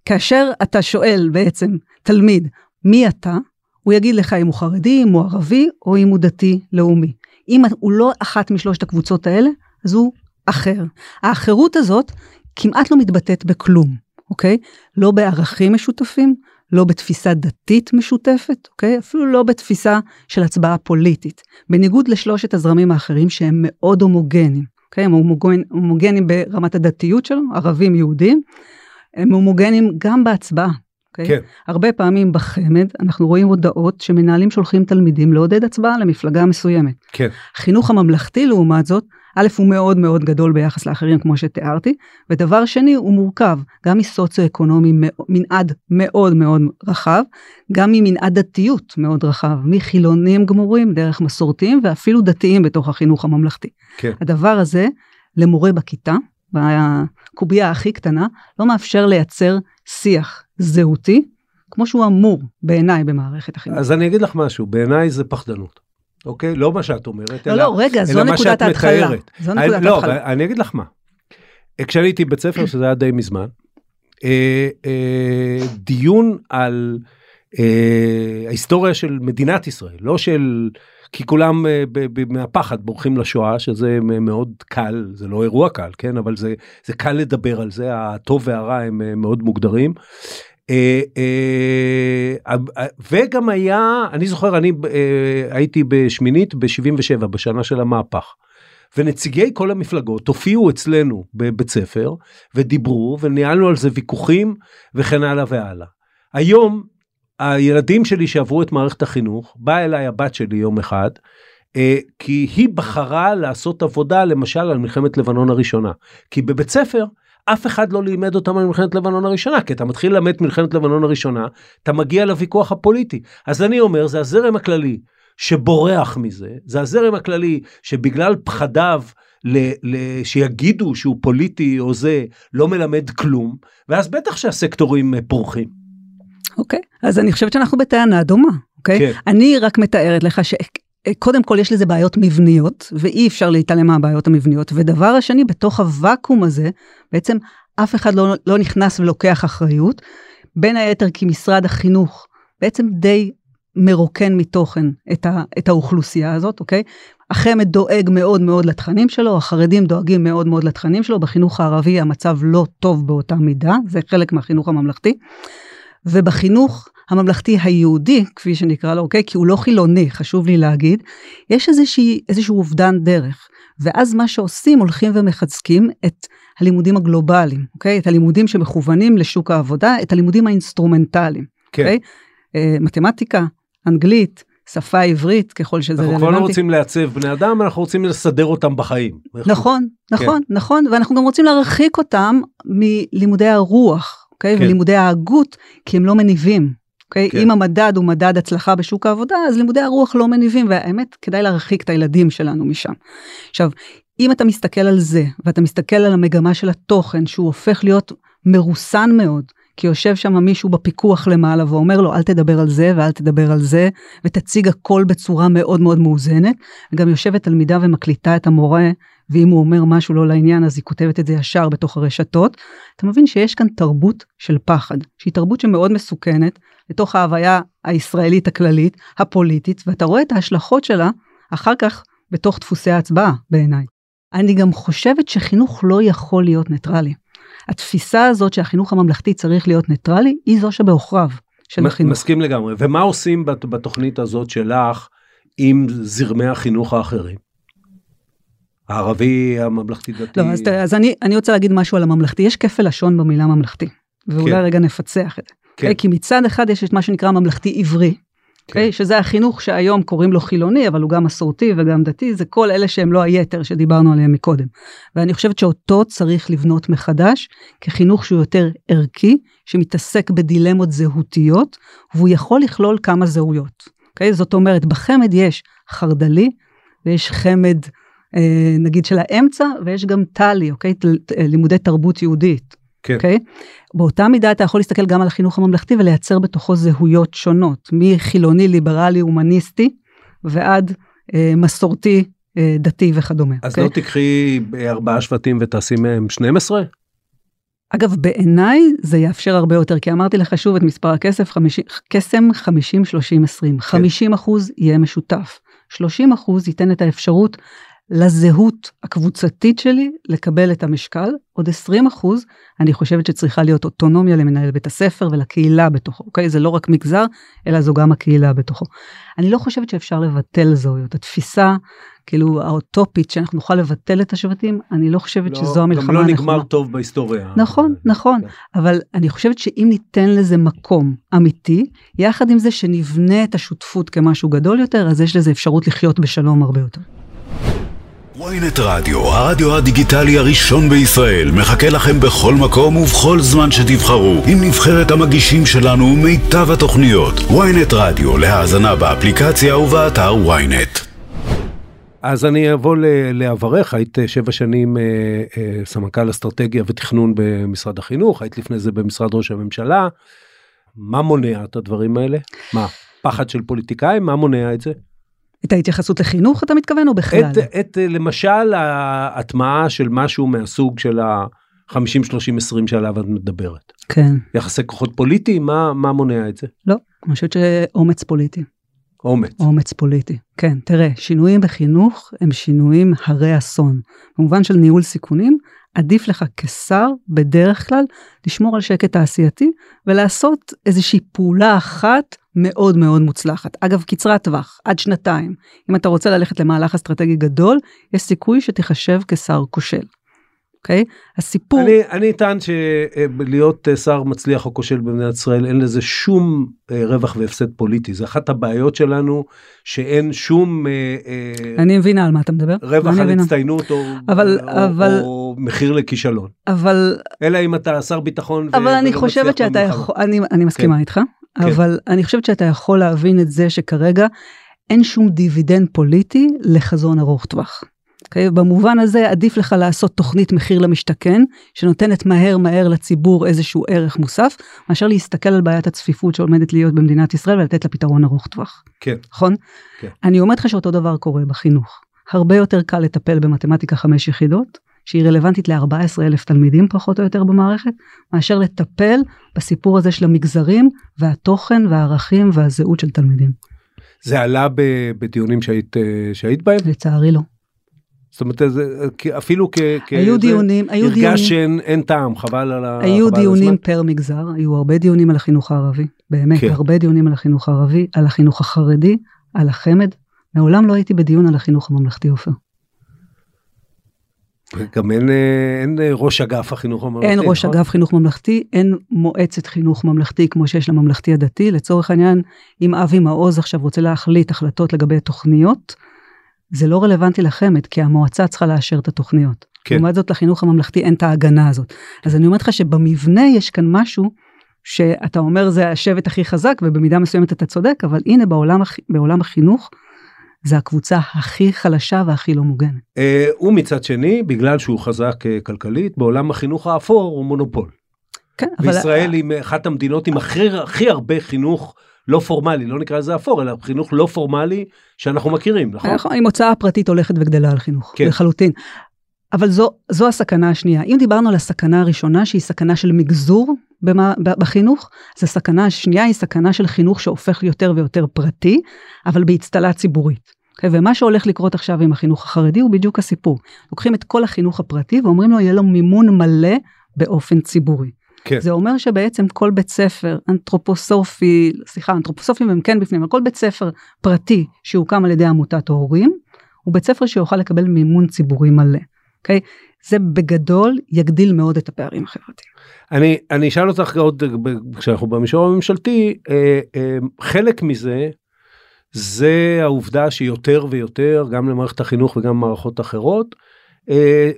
כאשר אתה שואל בעצם תלמיד, מי אתה? הוא יגיד לך אם הוא חרדי, אם הוא ערבי, או אם הוא דתי-לאומי. אם הוא לא אחת משלושת הקבוצות האלה, אז הוא אחר. האחרות הזאת כמעט לא מתבטאת בכלום, אוקיי? לא בערכים משותפים, לא בתפיסה דתית משותפת, אוקיי? אפילו לא בתפיסה של הצבעה פוליטית. בניגוד לשלושת הזרמים האחרים שהם מאוד הומוגנים, אוקיי? הם הומוגנים, הומוגנים ברמת הדתיות שלו, ערבים יהודים, הם הומוגנים גם בהצבעה. אוקיי? כן. הרבה פעמים בחמ"ד אנחנו רואים הודעות שמנהלים שולחים תלמידים לעודד הצבעה למפלגה מסוימת. כן. החינוך הממלכתי לעומת זאת, א' הוא מאוד מאוד גדול ביחס לאחרים כמו שתיארתי, ודבר שני הוא מורכב גם מסוציו-אקונומי מנעד מאוד מאוד רחב, גם ממנעד דתיות מאוד רחב, מחילונים גמורים דרך מסורתיים ואפילו דתיים בתוך החינוך הממלכתי. כן. הדבר הזה למורה בכיתה, בקובייה הכי קטנה, לא מאפשר לייצר שיח זהותי, כמו שהוא אמור בעיניי במערכת החינוך. אז אני אגיד לך משהו, בעיניי זה פחדנות. אוקיי? לא מה שאת אומרת, לא, אלא, לא, רגע, אלא מה שאת ההתחלה. מתארת. זו נקודת לא, ההתחלה. אני אגיד לך מה. כשאני הייתי בבית ספר, שזה היה די מזמן, אה, אה, דיון על אה, ההיסטוריה של מדינת ישראל, לא של... כי כולם אה, ב- ב- מהפחד בורחים לשואה, שזה מאוד קל, זה לא אירוע קל, כן? אבל זה, זה קל לדבר על זה, הטוב והרע הם אה, מאוד מוגדרים. אה, אה, אה, וגם היה, אני זוכר, אני הייתי בשמינית ב-77, בשנה של המהפך. ונציגי כל המפלגות הופיעו אצלנו בבית ספר ודיברו וניהלנו על זה ויכוחים וכן הלאה והלאה. היום הילדים שלי שעברו את מערכת החינוך, באה אליי הבת שלי יום אחד, כי היא בחרה לעשות עבודה למשל על מלחמת לבנון הראשונה. כי בבית ספר אף אחד לא לימד אותם על מלחמת לבנון הראשונה, כי אתה מתחיל ללמד מלחמת לבנון הראשונה, אתה מגיע לוויכוח הפוליטי. אז אני אומר, זה הזרם הכללי שבורח מזה, זה הזרם הכללי שבגלל פחדיו ל, ל, שיגידו שהוא פוליטי או זה, לא מלמד כלום, ואז בטח שהסקטורים אה, פורחים. אוקיי, אז אני חושבת שאנחנו בטענה דומה, אוקיי? כן. אני רק מתארת לך ש... קודם כל יש לזה בעיות מבניות, ואי אפשר להתעלם מהבעיות המבניות. ודבר השני, בתוך הוואקום הזה, בעצם אף אחד לא, לא נכנס ולוקח אחריות, בין היתר כי משרד החינוך בעצם די מרוקן מתוכן את, ה, את האוכלוסייה הזאת, אוקיי? החמ"ד דואג מאוד מאוד לתכנים שלו, החרדים דואגים מאוד מאוד לתכנים שלו, בחינוך הערבי המצב לא טוב באותה מידה, זה חלק מהחינוך הממלכתי. ובחינוך הממלכתי היהודי, כפי שנקרא לו, אוקיי? כי הוא לא חילוני, חשוב לי להגיד, יש איזושהי, איזשהו אובדן דרך. ואז מה שעושים, הולכים ומחזקים את הלימודים הגלובליים, אוקיי? את הלימודים שמכוונים לשוק העבודה, את הלימודים האינסטרומנטליים, כן. אוקיי? אה, מתמטיקה, אנגלית, שפה עברית, ככל שזה אנחנו רלוונטי. כבר לא רוצים לעצב בני אדם, אנחנו רוצים לסדר אותם בחיים. נכון, כן. נכון, נכון, ואנחנו גם רוצים להרחיק אותם מלימודי הרוח, אוקיי? כן. ולימודי ההגות, כי הם לא מניבים. אוקיי? כן. אם המדד הוא מדד הצלחה בשוק העבודה, אז לימודי הרוח לא מניבים, והאמת, כדאי להרחיק את הילדים שלנו משם. עכשיו, אם אתה מסתכל על זה, ואתה מסתכל על המגמה של התוכן, שהוא הופך להיות מרוסן מאוד, כי יושב שם מישהו בפיקוח למעלה ואומר לו, אל תדבר על זה ואל תדבר על זה, ותציג הכל בצורה מאוד מאוד מאוזנת. גם יושבת תלמידה ומקליטה את המורה, ואם הוא אומר משהו לא לעניין, אז היא כותבת את זה ישר בתוך הרשתות. אתה מבין שיש כאן תרבות של פחד, שהיא תרבות שמאוד מסוכנת לתוך ההוויה הישראלית הכללית, הפוליטית, ואתה רואה את ההשלכות שלה אחר כך בתוך דפוסי ההצבעה, בעיניי. אני גם חושבת שחינוך לא יכול להיות ניטרלי. התפיסה הזאת שהחינוך הממלכתי צריך להיות ניטרלי, היא זו שבעוכריו של החינוך. מסכים לגמרי. ומה עושים בת- בתוכנית הזאת שלך עם זרמי החינוך האחרים? הערבי, הממלכתי דתי? לא, אז, אז אני, אני רוצה להגיד משהו על הממלכתי. יש כפל לשון במילה ממלכתי, ואולי כן. רגע נפצח את זה. כן. Okay, כי מצד אחד יש את מה שנקרא ממלכתי עברי, okay, כן. שזה החינוך שהיום קוראים לו חילוני, אבל הוא גם מסורתי וגם דתי, זה כל אלה שהם לא היתר שדיברנו עליהם מקודם. ואני חושבת שאותו צריך לבנות מחדש כחינוך שהוא יותר ערכי, שמתעסק בדילמות זהותיות, והוא יכול לכלול כמה זהויות. Okay? זאת אומרת, בחמ"ד יש חרד"לי, ויש חמ"ד, נגיד, של האמצע, ויש גם טלי, אוקיי? ת- לימודי תרבות יהודית. כן. אוקיי? באותה מידה אתה יכול להסתכל גם על החינוך הממלכתי ולייצר בתוכו זהויות שונות, מחילוני, ליברלי, הומניסטי, ועד אה, מסורתי, אה, דתי וכדומה. אז אוקיי? לא תקחי ארבעה שבטים ותעשי מהם 12? אגב, בעיניי זה יאפשר הרבה יותר, כי אמרתי לך שוב את מספר הכסף, 50, קסם 50, 30, 20. 50 אחוז יהיה משותף. 30 אחוז ייתן את האפשרות לזהות הקבוצתית שלי לקבל את המשקל. עוד 20 אחוז, אני חושבת שצריכה להיות אוטונומיה למנהל בית הספר ולקהילה בתוכו, אוקיי? זה לא רק מגזר, אלא זו גם הקהילה בתוכו. אני לא חושבת שאפשר לבטל זהויות. התפיסה, כאילו האוטופית, שאנחנו נוכל לבטל את השבטים, אני לא חושבת לא, שזו המלחמה גם לא הנכונה. נגמר טוב בהיסטוריה. נכון, נכון, אבל אני חושבת שאם ניתן לזה מקום אמיתי, יחד עם זה שנבנה את השותפות כמשהו גדול יותר, אז יש לזה אפשרות לחיות בשלום הרבה יותר. Ynet רדיו, הרדיו הדיגיטלי הראשון בישראל, מחכה לכם בכל מקום ובכל זמן שתבחרו, עם נבחרת המגישים שלנו ומיטב התוכניות. ynet רדיו, להאזנה באפליקציה ובאתר ynet. אז אני אבוא ל- לעברך, היית אה, שבע שנים אה, אה, סמנכ"ל אסטרטגיה ותכנון במשרד החינוך, היית לפני זה במשרד ראש הממשלה. מה מונע את הדברים האלה? מה, פחד של פוליטיקאים? מה מונע את זה? את ההתייחסות לחינוך אתה מתכוון או בכלל? את, את למשל ההטמעה של משהו מהסוג של ה-50-30-20 שעליו את מדברת. כן, יחסי כוחות פוליטיים, מה, מה מונע את זה? לא, אני חושבת שאומץ פוליטי, אומץ. אומץ פוליטי. כן, תראה, שינויים בחינוך הם שינויים הרי אסון. במובן של ניהול סיכונים, עדיף לך כשר, בדרך כלל, לשמור על שקט תעשייתי ולעשות איזושהי פעולה אחת מאוד מאוד מוצלחת. אגב, קצרת טווח, עד שנתיים. אם אתה רוצה ללכת למהלך אסטרטגי גדול, יש סיכוי שתיחשב כשר כושל. אוקיי? הסיפור... אני, אני אטען שלהיות שר מצליח או כושל במדינת ישראל אין לזה שום אה, רווח והפסד פוליטי זה אחת הבעיות שלנו שאין שום אה, אה, אני מבינה על מה אתה מדבר. רווח על מבינה. הצטיינות או, אבל- או, אבל- או מחיר לכישלון אבל אלא אם אתה שר ביטחון אבל אני חושבת שאתה. יכול, אני, אני מסכימה כן. איתך, אבל אני חושבת שאתה יכול להבין את זה שכרגע אין שום דיבידנד פוליטי לחזון ארוך טווח. Okay? במובן הזה עדיף לך לעשות תוכנית מחיר למשתכן שנותנת מהר מהר לציבור איזשהו ערך מוסף מאשר להסתכל על בעיית הצפיפות שעומדת להיות במדינת ישראל ולתת לה פתרון ארוך טווח. כן נכון? כן. אני אומרת לך שאותו דבר קורה בחינוך. הרבה יותר קל לטפל במתמטיקה חמש יחידות, שהיא רלוונטית ל-14 אלף תלמידים פחות או יותר במערכת, מאשר לטפל בסיפור הזה של המגזרים והתוכן והערכים והזהות של תלמידים. זה עלה בדיונים שהיית אה, שהיית בהם לצערי לא. זאת אומרת זה, כ- אפילו כ... כ- היו זה- דיונים, היו דיונים, הרגש שאין אין טעם חבל על ה... היו חבל דיונים. פר מגזר, היו הרבה דיונים על החינוך הערבי, באמת, כן. הרבה דיונים על החינוך הערבי, על החינוך החרדי, על החמ"ד. מעולם לא הייתי בדיון על החינוך הממלכתי עופר. גם אין, אה, אין אה, ראש אגף החינוך הממלכתי. אין ראש נכון? אגף חינוך ממלכתי, אין מועצת חינוך ממלכתי כמו שיש לממלכתי הדתי. לצורך העניין, אם אבי מעוז עכשיו רוצה להחליט החלטות לגבי תוכניות, זה לא רלוונטי לחמ"ד, כי המועצה צריכה לאשר את התוכניות. כן. לעומת זאת, לחינוך הממלכתי אין את ההגנה הזאת. אז אני אומרת לך שבמבנה יש כאן משהו שאתה אומר זה השבט הכי חזק, ובמידה מסוימת אתה צודק, אבל הנה בעולם, בעולם החינוך, זה הקבוצה הכי חלשה והכי לא מוגנת. אה, ומצד שני, בגלל שהוא חזק אה, כלכלית, בעולם החינוך האפור הוא מונופול. כן, אבל... וישראל היא אחת המדינות עם הכי הרבה חינוך לא פורמלי, לא נקרא לזה אפור, אלא חינוך לא פורמלי שאנחנו מכירים, נכון? נכון, עם הוצאה פרטית הולכת וגדלה על חינוך, כן. לחלוטין. אבל זו, זו הסכנה השנייה. אם דיברנו על הסכנה הראשונה, שהיא סכנה של מגזור במה, בחינוך, אז הסכנה השנייה היא סכנה של חינוך שהופך יותר ויותר פרטי, אבל באצטלה ציבורית. Okay, ומה שהולך לקרות עכשיו עם החינוך החרדי הוא בדיוק הסיפור. לוקחים את כל החינוך הפרטי ואומרים לו, יהיה לו מימון מלא באופן ציבורי. כן. זה אומר שבעצם כל בית ספר אנתרופוסופי, סליחה, אנתרופוסופים הם כן בפנים, אבל כל בית ספר פרטי שהוקם על ידי עמותת ההורים, הוא בית ספר שיוכל לקבל מימון ציבורי מלא. אוקיי? זה בגדול יגדיל מאוד את הפערים החברתיים. אני, אני אשאל אותך עוד, כשאנחנו במישור הממשלתי, אה, אה, חלק מזה זה העובדה שיותר ויותר, גם למערכת החינוך וגם במערכות אחרות,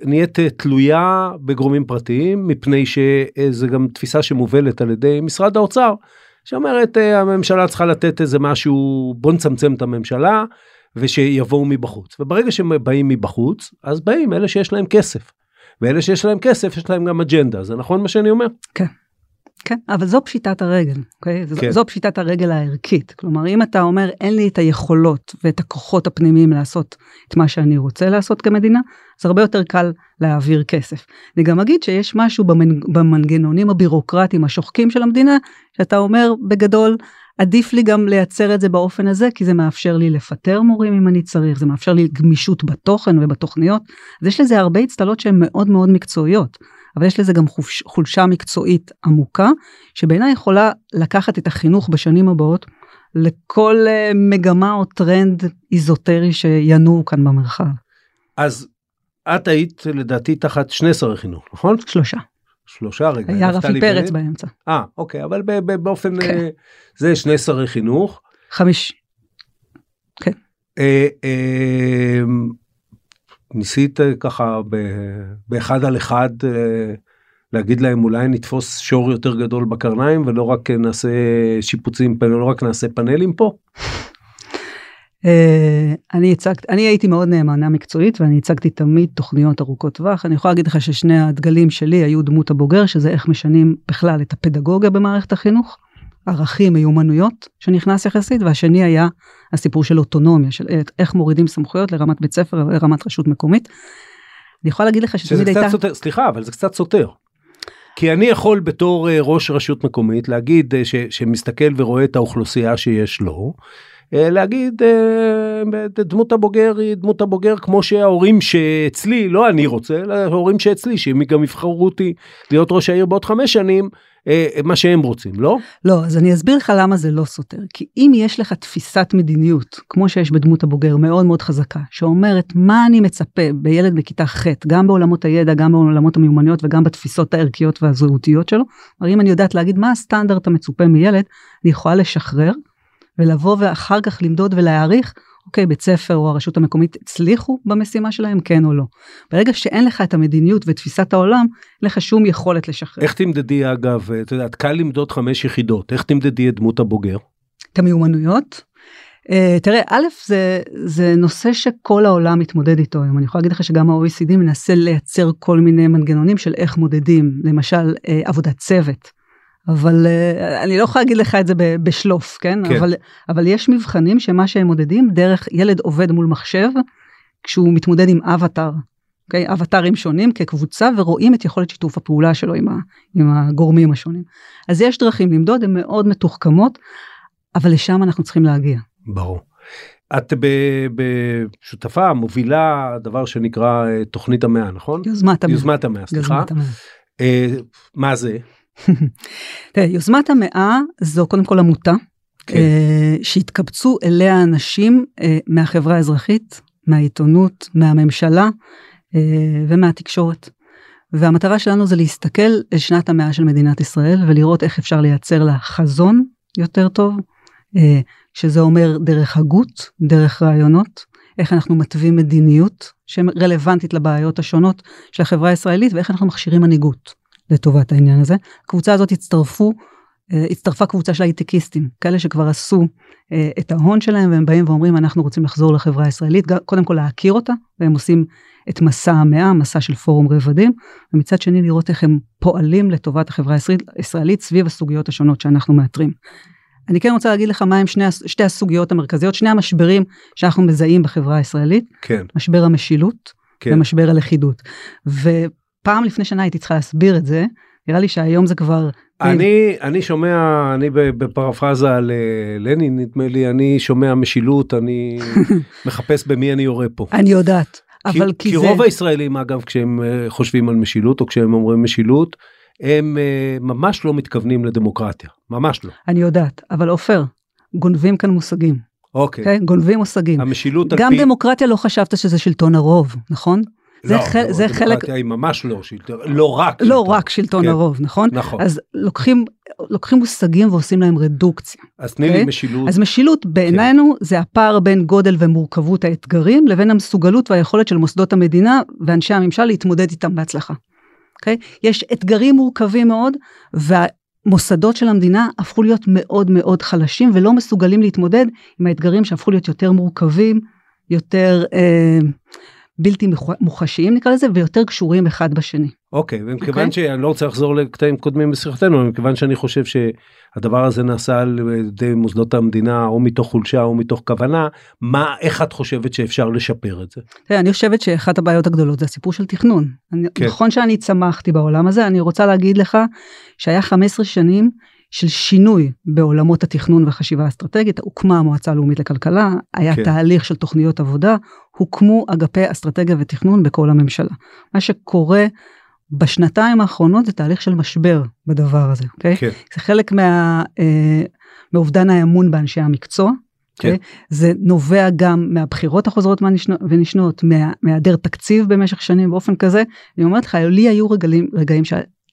נהיית אה, תלויה בגורמים פרטיים, מפני שזה גם תפיסה שמובלת על ידי משרד האוצר, שאומרת אה, הממשלה צריכה לתת איזה משהו, בוא נצמצם את הממשלה, ושיבואו מבחוץ. וברגע שהם באים מבחוץ, אז באים אלה שיש להם כסף. ואלה שיש להם כסף יש להם גם אג'נדה, זה נכון מה שאני אומר? כן, אבל זו פשיטת הרגל, אוקיי? זו, כן. זו פשיטת הרגל הערכית. כלומר, אם אתה אומר, אין לי את היכולות ואת הכוחות הפנימיים לעשות את מה שאני רוצה לעשות כמדינה, אז הרבה יותר קל להעביר כסף. אני גם אגיד שיש משהו במנ... במנגנונים הבירוקרטיים השוחקים של המדינה, שאתה אומר, בגדול, עדיף לי גם לייצר את זה באופן הזה, כי זה מאפשר לי לפטר מורים אם אני צריך, זה מאפשר לי גמישות בתוכן ובתוכניות. אז יש לזה הרבה הצטלות שהן מאוד מאוד מקצועיות. אבל יש לזה גם חוש, חולשה מקצועית עמוקה, שבעיניי יכולה לקחת את החינוך בשנים הבאות לכל uh, מגמה או טרנד איזוטרי שינועו כאן במרחב. אז את היית לדעתי תחת שני שרי חינוך, נכון? שלושה. שלושה רגע. היה רפי פרץ בנט? באמצע. אה, אוקיי, אבל ב- ב- באופן... כן. אה, זה שני שרי חינוך. חמיש. אה, אה, ניסית ככה ב- באחד על אחד אה, להגיד להם אולי נתפוס שור יותר גדול בקרניים ולא רק נעשה שיפוצים, לא רק נעשה פאנלים פה? Uh, אני הצגתי, אני הייתי מאוד נאמנה מקצועית ואני הצגתי תמיד תוכניות ארוכות טווח. אני יכולה להגיד לך ששני הדגלים שלי היו דמות הבוגר, שזה איך משנים בכלל את הפדגוגיה במערכת החינוך, ערכים, מיומנויות שנכנס יחסית, והשני היה הסיפור של אוטונומיה, של איך מורידים סמכויות לרמת בית ספר ולרמת רשות מקומית. אני יכולה להגיד לך שתמיד הייתה... סותר, סליחה, אבל זה קצת סותר. כי אני יכול בתור אה, ראש רשות מקומית להגיד אה, ש, שמסתכל ורואה את האוכלוסייה שיש לו, אה, להגיד דמות הבוגר היא דמות הבוגר כמו שההורים שאצלי, לא אני רוצה, אלא ההורים שאצלי, שהם גם יבחרו אותי להיות ראש העיר בעוד חמש שנים, אה, מה שהם רוצים, לא? לא, אז אני אסביר לך למה זה לא סותר. כי אם יש לך תפיסת מדיניות, כמו שיש בדמות הבוגר, מאוד מאוד חזקה, שאומרת מה אני מצפה בילד בכיתה ח', גם בעולמות הידע, גם בעולמות המיומנויות וגם בתפיסות הערכיות והזהותיות שלו, כלומר אם אני יודעת להגיד מה הסטנדרט המצופה מילד, אני יכולה לשחרר ולבוא ואחר כך למדוד ולהעריך, אוקיי, בית ספר או הרשות המקומית הצליחו במשימה שלהם, כן או לא. ברגע שאין לך את המדיניות ותפיסת העולם, אין לך שום יכולת לשחרר. איך תמדדי אגב, את יודעת, קל למדוד חמש יחידות, איך תמדדי את דמות הבוגר? את המיומנויות. Uh, תראה, א', זה, זה נושא שכל העולם מתמודד איתו היום. אני יכולה להגיד לך שגם ה-OECD מנסה לייצר כל מיני מנגנונים של איך מודדים, למשל uh, עבודת צוות. אבל uh, אני לא יכולה להגיד לך את זה בשלוף, כן? כן. אבל, אבל יש מבחנים שמה שהם מודדים דרך ילד עובד מול מחשב, כשהוא מתמודד עם אבטאר. אוקיי? אבטארים שונים כקבוצה ורואים את יכולת שיתוף הפעולה שלו עם, ה, עם הגורמים השונים. אז יש דרכים למדוד, הן מאוד מתוחכמות, אבל לשם אנחנו צריכים להגיע. ברור. את בשותפה מובילה דבר שנקרא אה, תוכנית המאה נכון? יוזמת המאה. יוזמת המאה סליחה. יוזמת המאה. אה, מה זה? תראה, יוזמת המאה זו קודם כל עמותה, כן. אה, שהתקבצו אליה אנשים אה, מהחברה האזרחית, מהעיתונות, מהממשלה אה, ומהתקשורת. והמטרה שלנו זה להסתכל על שנת המאה של מדינת ישראל ולראות איך אפשר לייצר לה חזון יותר טוב, שזה אומר דרך הגות, דרך רעיונות, איך אנחנו מתווים מדיניות שרלוונטית לבעיות השונות של החברה הישראלית ואיך אנחנו מכשירים מנהיגות לטובת העניין הזה. הקבוצה הזאת הצטרפו, אה, הצטרפה קבוצה של הייטקיסטים, כאלה שכבר עשו אה, את ההון שלהם והם באים ואומרים אנחנו רוצים לחזור לחברה הישראלית, קודם כל להכיר אותה, והם עושים את מסע המאה, מסע של פורום רבדים, ומצד שני לראות איך הם פועלים לטובת החברה הישראלית, סביב הסוגיות השונות שאנחנו מאתרים. אני כן רוצה להגיד לך מהם שני, שתי הסוגיות המרכזיות, שני המשברים שאנחנו מזהים בחברה הישראלית, כן, משבר המשילות כן. ומשבר הלכידות. ופעם לפני שנה הייתי צריכה להסביר את זה, נראה לי שהיום זה כבר... אני אני שומע אני בפרפרזה על אה, לנין נדמה לי אני שומע משילות אני מחפש במי אני יורה פה. אני יודעת, כי, אבל כי, כי זה... רוב הישראלים אגב כשהם אה, חושבים על משילות או כשהם אומרים משילות הם אה, ממש לא מתכוונים לדמוקרטיה ממש לא. אני יודעת, אבל עופר, גונבים כאן מושגים, אוקיי. okay. גונבים מושגים. המשילות על גם פי... דמוקרטיה לא חשבת שזה שלטון הרוב, נכון? זה, לא, חל... זה חלק, דמוקרטיה היא ממש לא שלטון, לא רק. לא שלטון. רק שלטון כן. הרוב, נכון? נכון. אז לוקחים, לוקחים מושגים ועושים להם רדוקציה. אז תני לי אוקיי? משילות. אז משילות בעינינו זה הפער בין גודל ומורכבות האתגרים לבין המסוגלות והיכולת של מוסדות המדינה ואנשי הממשל להתמודד איתם בהצלחה. אוקיי? יש אתגרים מורכבים מאוד והמוסדות של המדינה הפכו להיות מאוד מאוד חלשים ולא מסוגלים להתמודד עם האתגרים שהפכו להיות יותר מורכבים, יותר אה, בלתי מוח- מוחשיים נקרא לזה ויותר קשורים אחד בשני. אוקיי, ומכיוון אוקיי. שאני לא רוצה לחזור לקטעים קודמים בשיחתנו, מכיוון שאני חושב שהדבר הזה נעשה על ידי מוסדות המדינה או מתוך חולשה או מתוך כוונה, מה, איך את חושבת שאפשר לשפר את זה? תראה, אני חושבת שאחת הבעיות הגדולות זה הסיפור של תכנון. אני, כן. נכון שאני צמחתי בעולם הזה, אני רוצה להגיד לך שהיה 15 שנים של שינוי בעולמות התכנון והחשיבה האסטרטגית, הוקמה המועצה הלאומית לכלכלה, היה כן. תהליך של תוכניות עבודה, הוקמו אגפי אסטרטגיה ותכנון בכל הממשלה. מה שקורה בשנתיים האחרונות זה תהליך של משבר בדבר הזה, אוקיי? כן. זה חלק מה, אה, מאובדן האמון באנשי המקצוע. כן. אוקיי? זה נובע גם מהבחירות החוזרות ונשנות, מה- מהיעדר תקציב במשך שנים באופן כזה. אני אומרת לך, לי היו רגעים, רגעים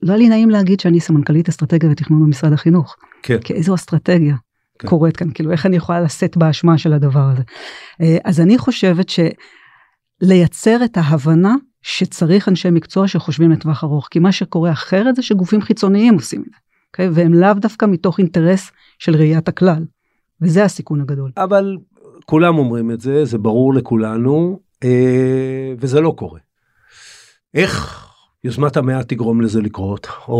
שלא היה לי נעים להגיד שאני סמנכ"לית אסטרטגיה ותכנון במשרד החינוך. כן. כי איזו אסטרטגיה כן. קורית כאן, כאילו איך אני יכולה לשאת באשמה של הדבר הזה. אה, אז אני חושבת שלייצר את ההבנה שצריך אנשי מקצוע שחושבים לטווח ארוך, כי מה שקורה אחרת זה שגופים חיצוניים עושים את זה, אוקיי? והם לאו דווקא מתוך אינטרס של ראיית הכלל, וזה הסיכון הגדול. אבל כולם אומרים את זה, זה ברור לכולנו, אה, וזה לא קורה. איך יוזמת המאה תגרום לזה לקרות, או,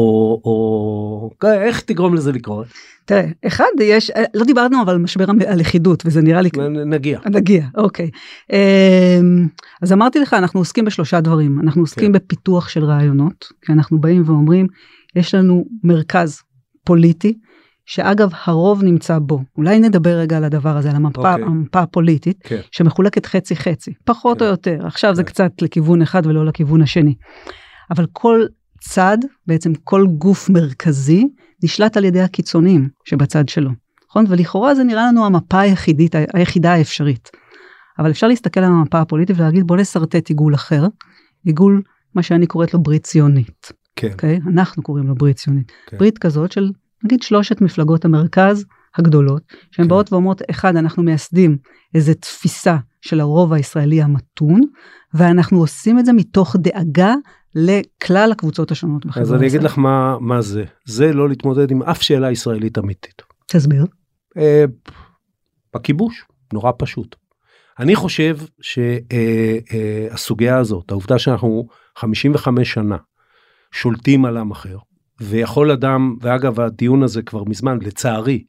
או כן, איך תגרום לזה לקרות? תראה, אחד, יש, אה, לא דיברנו אבל משבר הלכידות, וזה נראה לי... נגיע. נגיע, אוקיי. אמ, אז אמרתי לך, אנחנו עוסקים בשלושה דברים. אנחנו עוסקים כן. בפיתוח של רעיונות, כי אנחנו באים ואומרים, יש לנו מרכז פוליטי, שאגב, הרוב נמצא בו. אולי נדבר רגע על הדבר הזה, על המפה, אוקיי. המפה הפוליטית, כן. שמחולקת חצי-חצי, פחות כן. או יותר. עכשיו זה כן. קצת לכיוון אחד ולא לכיוון השני. אבל כל צד, בעצם כל גוף מרכזי, נשלט על ידי הקיצונים שבצד שלו. נכון? ולכאורה זה נראה לנו המפה היחידית, היחידה האפשרית. אבל אפשר להסתכל על המפה הפוליטית ולהגיד בוא נשרטט עיגול אחר, עיגול מה שאני קוראת לו ברית ציונית, כן. אוקיי? אנחנו קוראים לו ברית ציונית. כן. ברית כזאת של נגיד שלושת מפלגות המרכז הגדולות, שהן כן. באות ואומרות, אחד, אנחנו מייסדים איזו תפיסה של הרוב הישראלי המתון, ואנחנו עושים את זה מתוך דאגה לכלל הקבוצות השונות בחברה אז אני אגיד הישראלית. לך מה, מה זה. זה לא להתמודד עם אף שאלה ישראלית אמיתית. תסביר. אה, בכיבוש, נורא פשוט. אני חושב שהסוגיה הזאת, העובדה שאנחנו 55 שנה שולטים על עם אחר, ויכול אדם, ואגב הדיון הזה כבר מזמן, לצערי,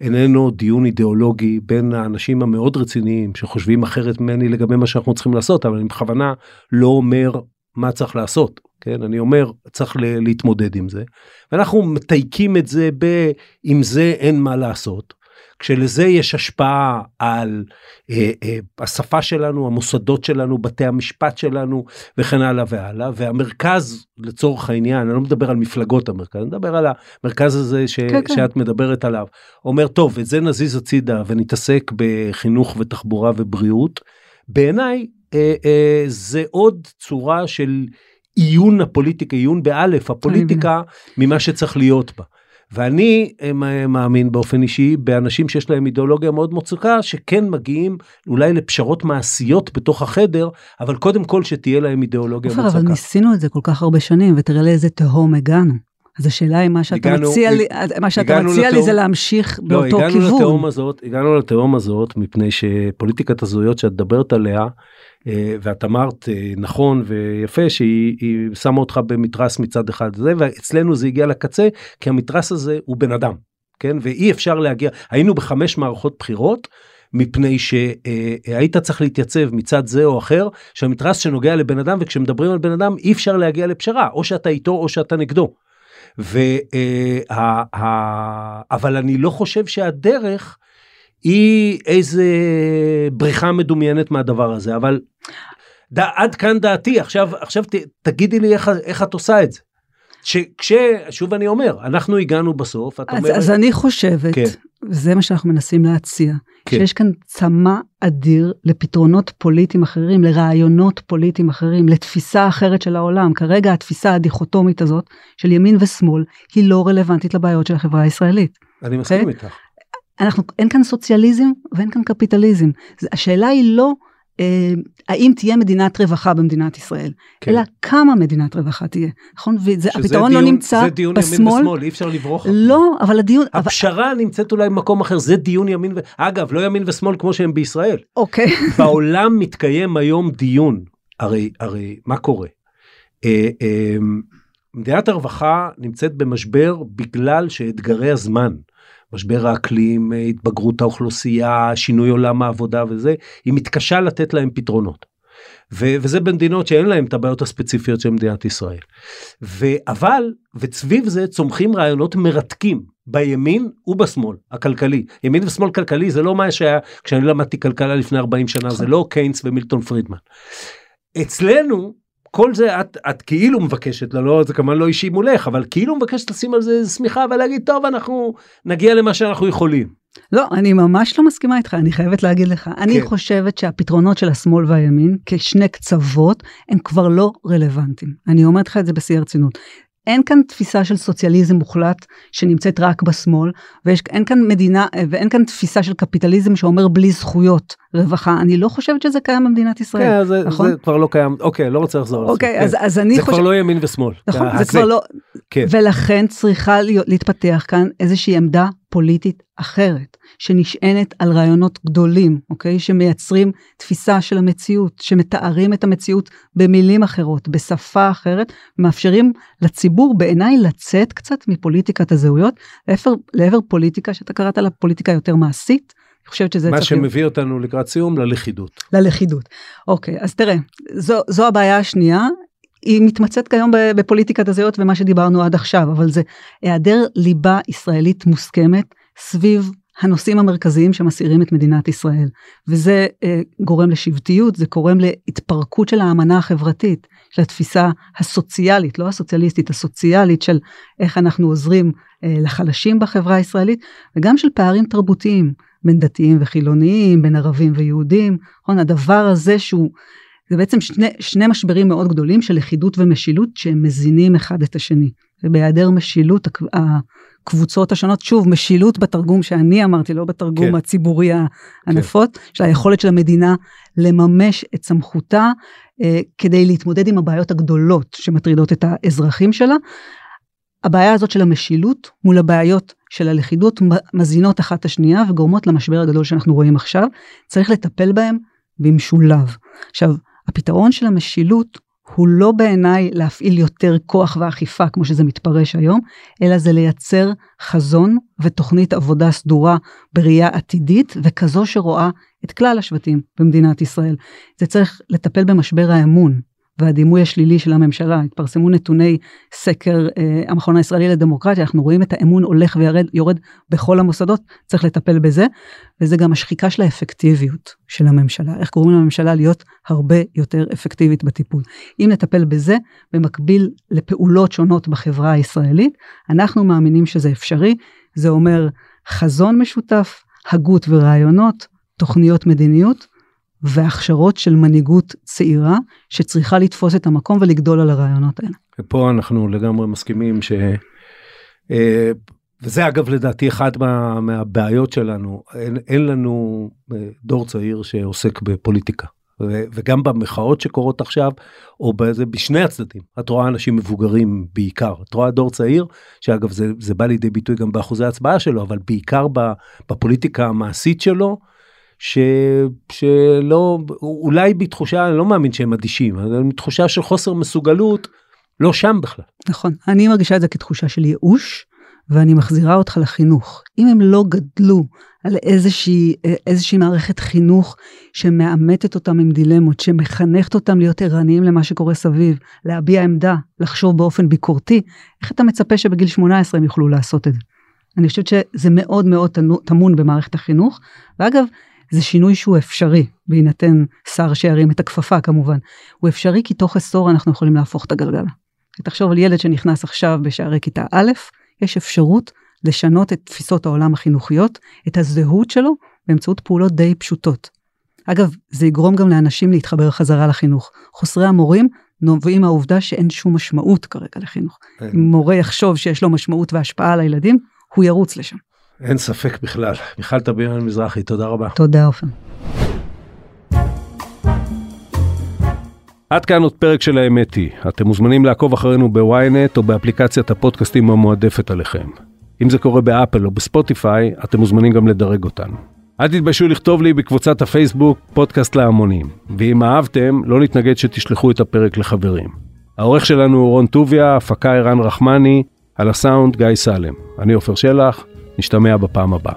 איננו דיון אידיאולוגי בין האנשים המאוד רציניים שחושבים אחרת ממני לגבי מה שאנחנו צריכים לעשות, אבל אני בכוונה לא אומר מה צריך לעשות. כן, אני אומר, צריך להתמודד עם זה. ואנחנו מתייקים את זה ב... עם זה אין מה לעשות. כשלזה יש השפעה על אה, אה, השפה שלנו, המוסדות שלנו, בתי המשפט שלנו וכן הלאה והלאה, והמרכז לצורך העניין, אני לא מדבר על מפלגות המרכז, אני מדבר על המרכז הזה ש, כן, כן. שאת מדברת עליו, אומר טוב, את זה נזיז הצידה ונתעסק בחינוך ותחבורה ובריאות, בעיניי זה עוד צורה של עיון הפוליטיקה, עיון באלף, הפוליטיקה ממה שצריך להיות בה. ואני אה, מאמין באופן אישי באנשים שיש להם אידיאולוגיה מאוד מוצקה שכן מגיעים אולי לפשרות מעשיות בתוך החדר אבל קודם כל שתהיה להם אידיאולוגיה עופר, מוצקה. אבל ניסינו את זה כל כך הרבה שנים, ותראה לאיזה תהום הגענו. אז השאלה היא מה שאתה הגענו- מציע לי, מה שאתה מציע לי לתהום- זה להמשיך לא, באותו הגענו כיוון. הזאת, הגענו לתהום הזאת מפני שפוליטיקת הזהויות שאת מדברת עליה אה, ואת אמרת אה, נכון ויפה שהיא היא שמה אותך במתרס מצד אחד זה ואצלנו זה הגיע לקצה כי המתרס הזה הוא בן אדם כן ואי אפשר להגיע היינו בחמש מערכות בחירות. מפני שהיית צריך להתייצב מצד זה או אחר שהמתרס שנוגע לבן אדם וכשמדברים על בן אדם אי אפשר להגיע לפשרה או שאתה איתו או שאתה נגדו. וה, ה, אבל אני לא חושב שהדרך היא איזה בריחה מדומיינת מהדבר הזה אבל ד, עד כאן דעתי עכשיו עכשיו ת, תגידי לי איך, איך את עושה את זה. שוב אני אומר אנחנו הגענו בסוף את אז, אומרת אז אני חושבת, כן. וזה מה שאנחנו מנסים להציע, כן. שיש כאן צמא אדיר לפתרונות פוליטיים אחרים, לרעיונות פוליטיים אחרים, לתפיסה אחרת של העולם. כרגע התפיסה הדיכוטומית הזאת של ימין ושמאל היא לא רלוונטית לבעיות של החברה הישראלית. אני מסכים אוקיי? איתך. אנחנו, אין כאן סוציאליזם ואין כאן קפיטליזם. השאלה היא לא האם תהיה מדינת רווחה במדינת ישראל, כן. אלא כמה מדינת רווחה תהיה, נכון? והפתרון לא נמצא זה דיון ימין בשמאל. ושמאל אי אפשר לברוח. לא, אבל הדיון, אבל, הפשרה נמצאת אולי במקום אחר זה דיון ימין ו... אגב לא ימין ושמאל כמו שהם בישראל. אוקיי, בעולם מתקיים היום דיון הרי הרי מה קורה. אה, אה, מדינת הרווחה נמצאת במשבר בגלל שאתגרי הזמן, משבר האקלים, התבגרות האוכלוסייה, שינוי עולם העבודה וזה, היא מתקשה לתת להם פתרונות. ו- וזה במדינות שאין להם את הבעיות הספציפיות של מדינת ישראל. ו- אבל, וסביב זה צומחים רעיונות מרתקים בימין ובשמאל הכלכלי. ימין ושמאל כלכלי זה לא מה שהיה כשאני למדתי כלכלה לפני 40 שנה, זה לא קיינס ומילטון פרידמן. אצלנו כל זה את, את כאילו מבקשת, לא, זה כמובן לא אישי מולך, אבל כאילו מבקשת לשים על זה שמיכה ולהגיד, טוב, אנחנו נגיע למה שאנחנו יכולים. לא, אני ממש לא מסכימה איתך, אני חייבת להגיד לך. כן. אני חושבת שהפתרונות של השמאל והימין, כשני קצוות, הם כבר לא רלוונטיים. אני אומרת לך את זה בשיא הרצינות. אין כאן תפיסה של סוציאליזם מוחלט שנמצאת רק בשמאל, ואין כאן מדינה, ואין כאן תפיסה של קפיטליזם שאומר בלי זכויות רווחה. אני לא חושבת שזה קיים במדינת ישראל, כן, זה, נכון? זה כבר לא קיים, אוקיי, לא רוצה לחזור אוקיי, על זה. אז, אז אני זה חושבת... כבר לא ימין ושמאל. נכון, זה, זה כבר לא... כן. ולכן צריכה להיות, להתפתח כאן איזושהי עמדה פוליטית אחרת, שנשענת על רעיונות גדולים, אוקיי? שמייצרים תפיסה של המציאות, שמתארים את המציאות במילים אחרות, בשפה אחרת, מאפשרים לציבור בעיניי לצאת קצת מפוליטיקת הזהויות, לעבר, לעבר פוליטיקה שאתה קראת לה פוליטיקה יותר מעשית. אני חושבת שזה מה צריך להיות... שמביא אותנו לקראת סיום ללכידות. ללכידות. אוקיי, אז תראה, זו, זו הבעיה השנייה. היא מתמצאת כיום בפוליטיקת הזהויות ומה שדיברנו עד עכשיו, אבל זה היעדר ליבה ישראלית מוסכמת סביב הנושאים המרכזיים שמסעירים את מדינת ישראל. וזה אה, גורם לשבטיות, זה גורם להתפרקות של האמנה החברתית, של התפיסה הסוציאלית, לא הסוציאליסטית, הסוציאלית של איך אנחנו עוזרים אה, לחלשים בחברה הישראלית, וגם של פערים תרבותיים בין דתיים וחילוניים, בין ערבים ויהודים. נכון, הדבר הזה שהוא... זה בעצם שני, שני משברים מאוד גדולים של לכידות ומשילות שהם מזינים אחד את השני. ובהיעדר משילות הקבוצות השונות, שוב, משילות בתרגום שאני אמרתי, לא בתרגום כן. הציבורי הנפוץ, כן. של היכולת של המדינה לממש את סמכותה אה, כדי להתמודד עם הבעיות הגדולות שמטרידות את האזרחים שלה. הבעיה הזאת של המשילות מול הבעיות של הלכידות מזינות אחת את השנייה וגורמות למשבר הגדול שאנחנו רואים עכשיו. צריך לטפל בהם במשולב. עכשיו, הפתרון של המשילות הוא לא בעיניי להפעיל יותר כוח ואכיפה כמו שזה מתפרש היום, אלא זה לייצר חזון ותוכנית עבודה סדורה בראייה עתידית וכזו שרואה את כלל השבטים במדינת ישראל. זה צריך לטפל במשבר האמון והדימוי השלילי של הממשלה. התפרסמו נתוני סקר אה, המכון הישראלי לדמוקרטיה, אנחנו רואים את האמון הולך ויורד בכל המוסדות, צריך לטפל בזה, וזה גם השחיקה של האפקטיביות של הממשלה, איך קוראים לממשלה? להיות הרבה יותר אפקטיבית בטיפול. אם נטפל בזה, במקביל לפעולות שונות בחברה הישראלית, אנחנו מאמינים שזה אפשרי, זה אומר חזון משותף, הגות ורעיונות, תוכניות מדיניות, והכשרות של מנהיגות צעירה שצריכה לתפוס את המקום ולגדול על הרעיונות האלה. ופה אנחנו לגמרי מסכימים ש... אה, וזה אגב לדעתי אחת מה, מהבעיות שלנו, אין, אין לנו אה, דור צעיר שעוסק בפוליטיקה. ו, וגם במחאות שקורות עכשיו, או בזה, בשני הצדדים, את רואה אנשים מבוגרים בעיקר, את רואה דור צעיר, שאגב זה, זה בא לידי ביטוי גם באחוזי ההצבעה שלו, אבל בעיקר בפוליטיקה המעשית שלו, ש... שלא, אולי בתחושה, אני לא מאמין שהם אדישים, אבל בתחושה של חוסר מסוגלות, לא שם בכלל. נכון, אני מרגישה את זה כתחושה של ייאוש, ואני מחזירה אותך לחינוך. אם הם לא גדלו על איזושהי, איזושהי מערכת חינוך שמאמתת אותם עם דילמות, שמחנכת אותם להיות ערניים למה שקורה סביב, להביע עמדה, לחשוב באופן ביקורתי, איך אתה מצפה שבגיל 18 הם יוכלו לעשות את זה? אני חושבת שזה מאוד מאוד טמון במערכת החינוך, ואגב, זה שינוי שהוא אפשרי, בהינתן שר שירים את הכפפה כמובן. הוא אפשרי כי תוך עשור אנחנו יכולים להפוך את הגלגל. תחשוב על ילד שנכנס עכשיו בשערי כיתה א', יש אפשרות לשנות את תפיסות העולם החינוכיות, את הזהות שלו, באמצעות פעולות די פשוטות. אגב, זה יגרום גם לאנשים להתחבר חזרה לחינוך. חוסרי המורים נובעים מהעובדה שאין שום משמעות כרגע לחינוך. אם מורה יחשוב שיש לו משמעות והשפעה על הילדים, הוא ירוץ לשם. אין ספק בכלל. מיכל טביון מזרחי, תודה רבה. תודה עופר. עד כאן עוד פרק של האמת היא. אתם מוזמנים לעקוב אחרינו בוויינט או באפליקציית הפודקאסטים המועדפת עליכם. אם זה קורה באפל או בספוטיפיי, אתם מוזמנים גם לדרג אותנו. אל תתביישו לכתוב לי בקבוצת הפייסבוק פודקאסט להמונים. ואם אהבתם, לא נתנגד שתשלחו את הפרק לחברים. העורך שלנו הוא רון טוביה, הפקה ערן רחמני, על הסאונד גיא סלם. אני עופר שלח, נשתמע בפעם הבאה.